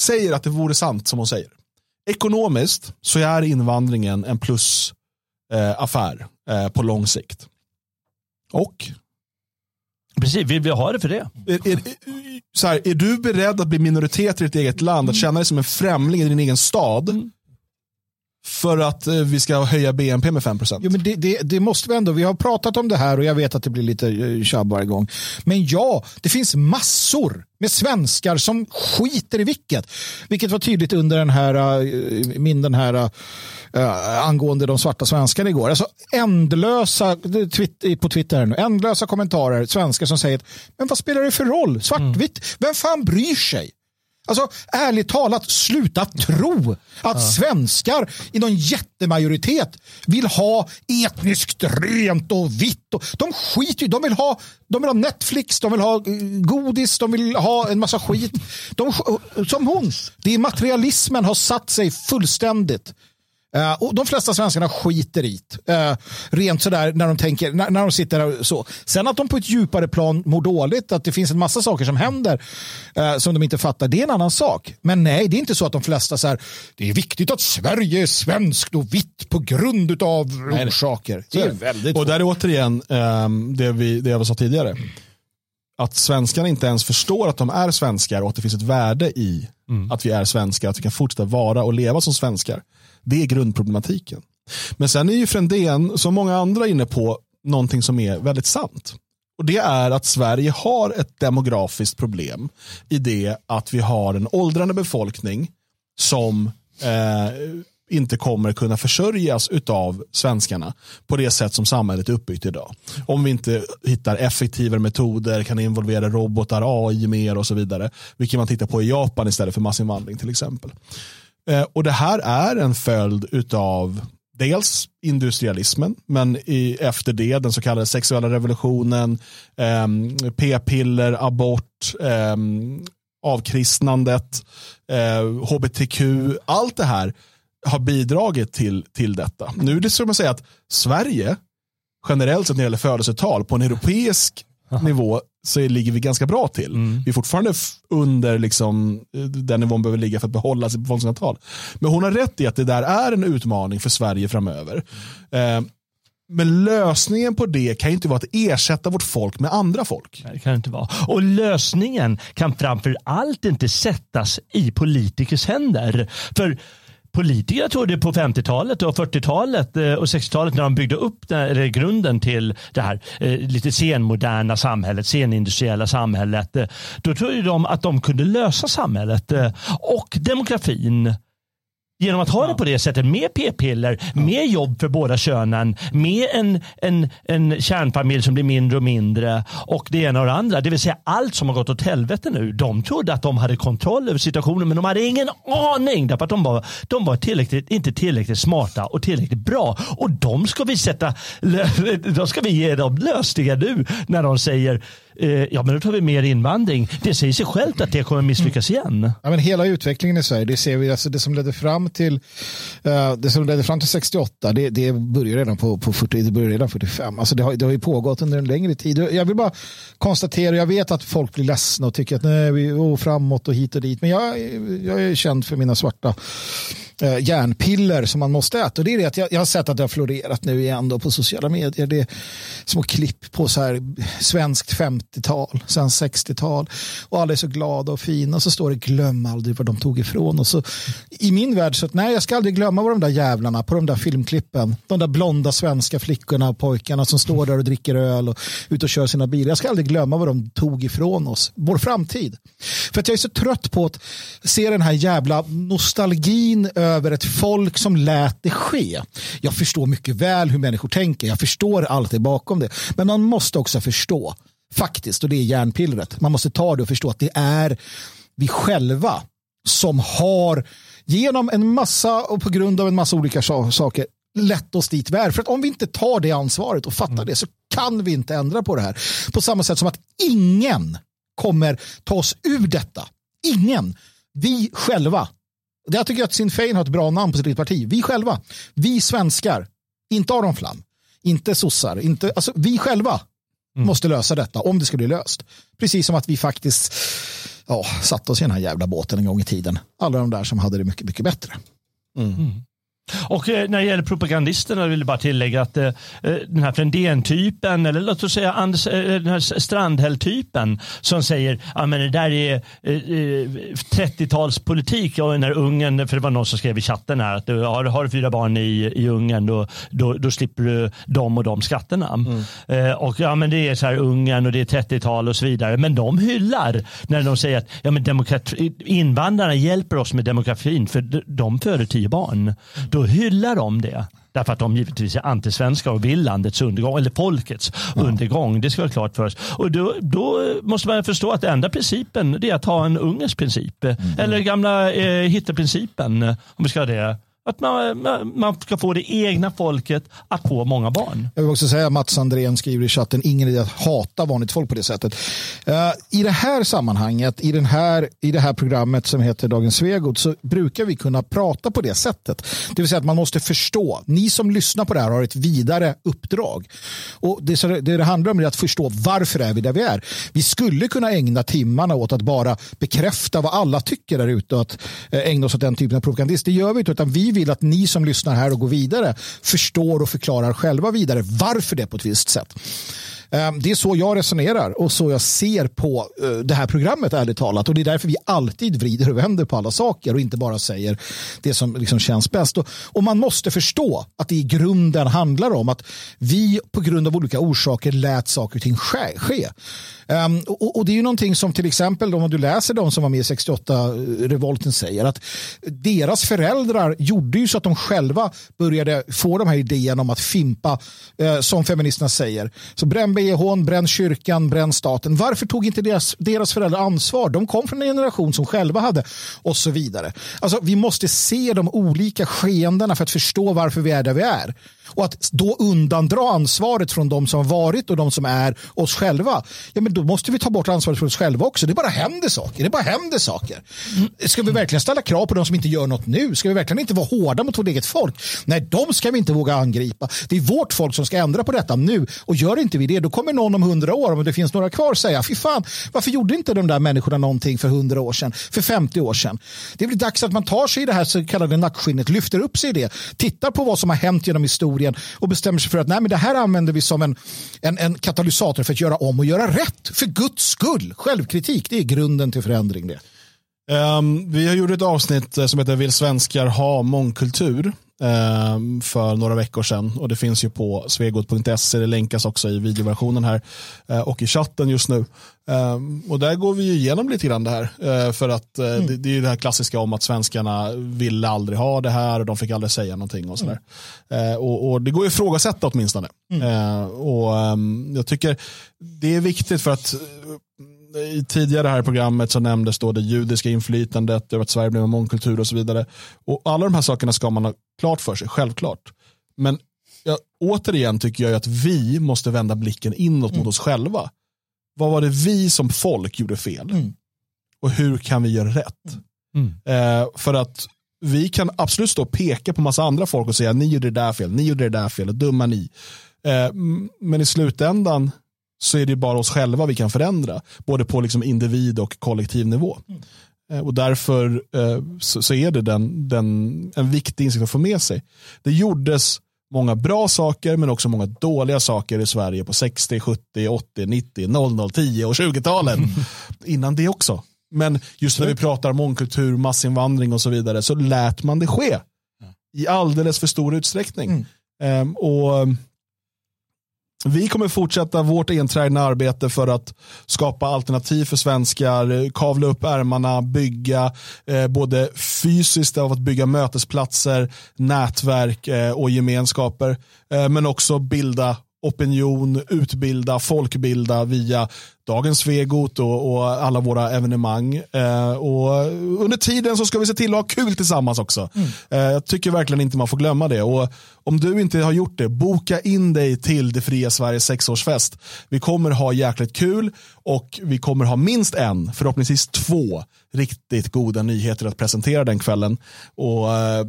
säger att det vore sant som hon säger. Ekonomiskt så är invandringen en plusaffär eh, eh, på lång sikt. Och? Precis, vill vi ha det för det? Är, är, så här, är du beredd att bli minoritet i ditt eget land, att känna dig som en främling i din egen stad? Mm för att eh, vi ska höja BNP med 5%. Jo, men det, det, det, måste vi ändå. Vi har pratat om det här och jag vet att det blir lite eh, tjabb varje gång. Men ja, det finns massor med svenskar som skiter i vilket. Vilket var tydligt under den här, eh, min den här äh, angående de svarta svenskarna igår. Alltså ändlösa, på Twitter nu, ändlösa kommentarer, svenskar som säger men vad spelar det för roll? Svartvitt, mm. vem fan bryr sig? Alltså ärligt talat, sluta tro att svenskar i någon jättemajoritet vill ha etniskt rent och vitt. Och, de skiter de vill ha De vill ha Netflix, de vill ha eh, godis, de vill ha en massa skit. De, som hon. Det är materialismen har satt sig fullständigt. Uh, och de flesta svenskarna skiter i. Uh, rent sådär när de tänker, när, när de sitter där så. Sen att de på ett djupare plan mår dåligt, att det finns en massa saker som händer uh, som de inte fattar, det är en annan sak. Men nej, det är inte så att de flesta så här, det är viktigt att Sverige är svenskt och vitt på grund av orsaker. Det är väldigt och där är återigen um, det, vi, det jag sa tidigare. Att svenskarna inte ens förstår att de är svenskar och att det finns ett värde i mm. att vi är svenskar, att vi kan fortsätta vara och leva som svenskar. Det är grundproblematiken. Men sen är ju Frändén, som många andra, inne på någonting som är väldigt sant. Och Det är att Sverige har ett demografiskt problem i det att vi har en åldrande befolkning som eh, inte kommer kunna försörjas av svenskarna på det sätt som samhället är uppbyggt idag. Om vi inte hittar effektivare metoder, kan involvera robotar, AI mer och så vidare. Vilket man tittar på i Japan istället för massinvandring till exempel. Eh, och det här är en följd av dels industrialismen, men i, efter det den så kallade sexuella revolutionen, eh, p-piller, abort, eh, avkristnandet, eh, hbtq, allt det här har bidragit till, till detta. Nu är det som att säga att Sverige generellt sett när det gäller födelsetal på en europeisk nivå så ligger vi ganska bra till. Mm. Vi är fortfarande under liksom, eh, den nivån behöver ligga för att behålla sitt befolkningsantal. Men hon har rätt i att det där är en utmaning för Sverige framöver. Eh, men lösningen på det kan inte vara att ersätta vårt folk med andra folk. Nej, det kan inte vara. Och lösningen kan framför allt inte sättas i politikers händer. För politiker trodde på 50-talet och 40-talet eh, och 60-talet när de byggde upp den, eh, grunden till det här eh, lite senmoderna samhället, senindustriella samhället. Då trodde de att de kunde lösa samhället och demografin Genom att ha det på det sättet med p-piller, med jobb för båda könen, med en, en, en kärnfamilj som blir mindre och mindre och det ena och det andra. Det vill säga allt som har gått åt helvete nu. De trodde att de hade kontroll över situationen men de hade ingen aning därför att de var, de var tillräckligt, inte tillräckligt smarta och tillräckligt bra. Och de ska vi sätta, då ska vi ge dem lösningar nu när de säger Eh, ja men då tar vi mer invandring. Det säger sig självt att det kommer misslyckas igen. Ja, men hela utvecklingen i Sverige, det ser vi, alltså det som ledde fram till, eh, det som ledde fram till 68, det, det började redan på, på 40, det började redan 45. Alltså det, har, det har ju pågått under en längre tid. Jag vill bara konstatera, jag vet att folk blir ledsna och tycker att nej, vi är framåt och hit och dit, men jag, jag är känd för mina svarta eh, järnpiller som man måste äta. Och det är det att jag, jag har sett att det har florerat nu igen då på sociala medier. Det är små klipp på så här svenskt 50-tal, sen 60-tal och alla är så glada och fina och så står det glöm aldrig vad de tog ifrån. Och så, I min värld så att nej, jag ska aldrig glömma vad de där jävlarna på de där filmklippen, de där blonda svenska flickorna och pojkarna som står där och dricker öl och ut och kör sina bilar. Jag ska aldrig glömma vad de tog ifrån oss, vår framtid. För att jag är så trött på att se den här jävla nostalgin över ett folk som lät det ske. Jag förstår mycket väl hur människor tänker. Jag förstår allt det bakom det. Men man måste också förstå, faktiskt, och det är järnpillret. Man måste ta det och förstå att det är vi själva som har genom en massa och på grund av en massa olika saker lett oss dit vi är. För att om vi inte tar det ansvaret och fattar mm. det så kan vi inte ändra på det här. På samma sätt som att ingen kommer ta oss ur detta. Ingen. Vi själva jag tycker att Sinn Fein har ett bra namn på sitt parti. Vi själva, vi svenskar, inte Aron Flam, inte sossar, inte, alltså vi själva mm. måste lösa detta om det ska bli löst. Precis som att vi faktiskt ja, satte oss i den här jävla båten en gång i tiden. Alla de där som hade det mycket, mycket bättre. Mm. Och eh, när det gäller propagandisterna vill jag bara tillägga att eh, eh, den här Frändén-typen eller låt oss säga Anders, den här Strandhäll-typen som säger att det där är 30-talspolitik och när Ungern, för det var någon som skrev i chatten här att du har, har du fyra barn i, i Ungern då, då, då slipper du de och de skatterna. Mm. och ja men det är så här Ungern och det är 30-tal och så vidare. Men de hyllar när de säger att ja, men invandrarna hjälper oss med demografin för de föder tio barn då hyllar de det. Därför att de givetvis är antisvenska och vill landets undergång, eller folkets ja. undergång. Det ska vara klart för oss. Och då, då, måste man förstå att den enda principen är att ha en ungersk princip. Mm. Eller gamla eh, Hitlerprincipen, om vi ska ha det. Att man, man ska få det egna folket att få många barn. Jag vill också säga att Mats Andrén skriver i chatten, ingen idé att hata vanligt folk på det sättet. Uh, I det här sammanhanget, i, den här, i det här programmet som heter Dagens Svegot så brukar vi kunna prata på det sättet. Det vill säga att man måste förstå. Ni som lyssnar på det här har ett vidare uppdrag. Och det, det, det handlar om är att förstå varför är vi där vi är. Vi skulle kunna ägna timmarna åt att bara bekräfta vad alla tycker där ute och att eh, ägna oss åt den typen av propagandist. Det gör vi inte, utan vi vill att ni som lyssnar här och går vidare förstår och förklarar själva vidare varför det är på ett visst sätt. Ehm, det är så jag resonerar och så jag ser på eh, det här programmet ärligt talat. Och det är därför vi alltid vrider och vänder på alla saker och inte bara säger det som liksom känns bäst. Och, man måste förstå att det i grunden handlar om att vi på grund av olika orsaker lät saker och ting ske. Um, och, och, det är ju någonting som till exempel om du läser de som var med i 68-revolten säger att deras föräldrar gjorde ju så att de själva började få de här idéerna om att fimpa uh, som feministerna säger. Så brännbe bhn, bränn kyrkan, bränn staten. Varför tog inte deras, deras föräldrar ansvar? De kom från en generation som själva hade och så vidare. Alltså, vi måste se de olika skeendena för att förstå varför vi är där vi är. Och att då undandra ansvaret från de som har varit och de som är oss själva. Ja, men då måste vi ta bort ansvaret från oss själva också. Det bara händer saker. Det bara händer saker. Ska vi verkligen ställa krav på de som inte gör något nu? Ska vi verkligen inte vara hårda mot vårt eget folk? Nej, de ska vi inte våga angripa. Det är vårt folk som ska ändra på detta nu. Och gör inte vi det, då kommer någon om hundra år, om det finns några kvar, säga fy fan, varför gjorde inte de där människorna någonting för hundra år sedan, för 50 år sedan? Det blir dags att man tar sig i det här så kallade nackskinnet, lyfter upp sig i det, tittar på vad som har hänt genom historien och bestämmer sig för att nej, men det här använder vi som en, en, en katalysator för att göra om och göra rätt. För Guds skull. Självkritik, det är grunden till förändring. Det. Um, vi har gjort ett avsnitt eh, som heter Vill svenskar ha mångkultur? Um, för några veckor sedan och det finns ju på svegot.se, det länkas också i videoversionen här uh, och i chatten just nu. Um, och där går vi ju igenom lite grann det här uh, för att uh, mm. det, det, är det här klassiska om att svenskarna ville aldrig ha det här och de fick aldrig säga någonting och sådär. Mm. Och, och, det går ju att ifrågasätta åtminstone. Mm. och jag tycker det är viktigt för att tidigare här i programmet så nämndes då det judiska inflytandet, att Sverige blev en mångkultur och så vidare. Och alla de här sakerna ska man ha klart för sig, självklart. Men ja, återigen tycker jag att vi måste vända blicken inåt mm. mot oss själva. Vad var det vi som folk gjorde fel? Mm. Och hur kan vi göra rätt? Mm. Eh, för att vi kan absolut stå och peka på massa andra folk och säga ni gjorde det där fel, ni gjorde det där fel, dumma ni. Eh, men i slutändan så är det bara oss själva vi kan förändra. Både på liksom individ och kollektiv nivå. Mm. Och därför eh, så, så, är det den, den, en viktig insikt att få med sig. Det gjordes många bra saker men också många dåliga saker i Sverige på 60, 70, 80, 90, 00, 10 och 20-talen. Mm. Innan det också. Men just när vi pratar mångkultur, massinvandring och så vidare så lät man det ske. I alldeles för stor utsträckning. Mm. Um, och vi kommer fortsätta vårt enträgna arbete för att skapa alternativ för svenskar, eh, kavla upp ärmarna, bygga eh, både fysiskt av att bygga mötesplatser, nätverk eh, och gemenskaper, eh, men också bilda opinion, utbilda, folkbilda via dagens Svegot och, och, alla våra evenemang. Eh, och under tiden så ska vi se till att ha kul tillsammans också. Mm. Eh, jag tycker verkligen inte man får glömma det. Och om du inte har gjort det, boka in dig till det fria Sveriges sexårsfest. Vi kommer ha jäkligt kul och vi kommer ha minst en, förhoppningsvis två, riktigt goda nyheter att presentera den kvällen. Och eh,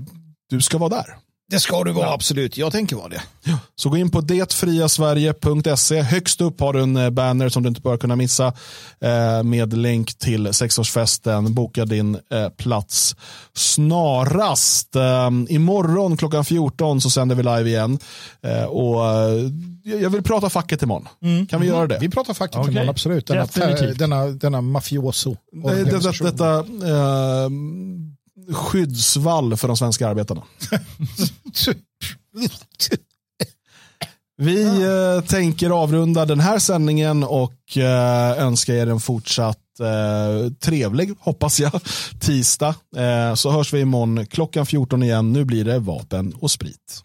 du ska vara där. Det ska du vara, ja. absolut. Jag tänker vara det. Ja. Så gå in på detfriasverige.se. Högst upp har du en eh, banner som du inte bör kunna missa eh, med länk till sexårsfesten. Boka din eh, plats snarast. Eh, imorgon klockan 14 så sänder vi live igen. Eh, och eh, jag vill prata facket imorgon. Mm. Kan vi mm. göra det? Vi pratar facket okay. imorgon, absolut. Denna, denna, denna mafioso. Det, detta, detta eh, skyddsvall för de svenska arbetarna. Vi eh, tänker avrunda den här sändningen och eh, önska er en fortsatt eh, trevlig, hoppas jag, tisdag. Eh, så hörs vi imorgon klockan 14 igen. Nu blir det vapen och sprit.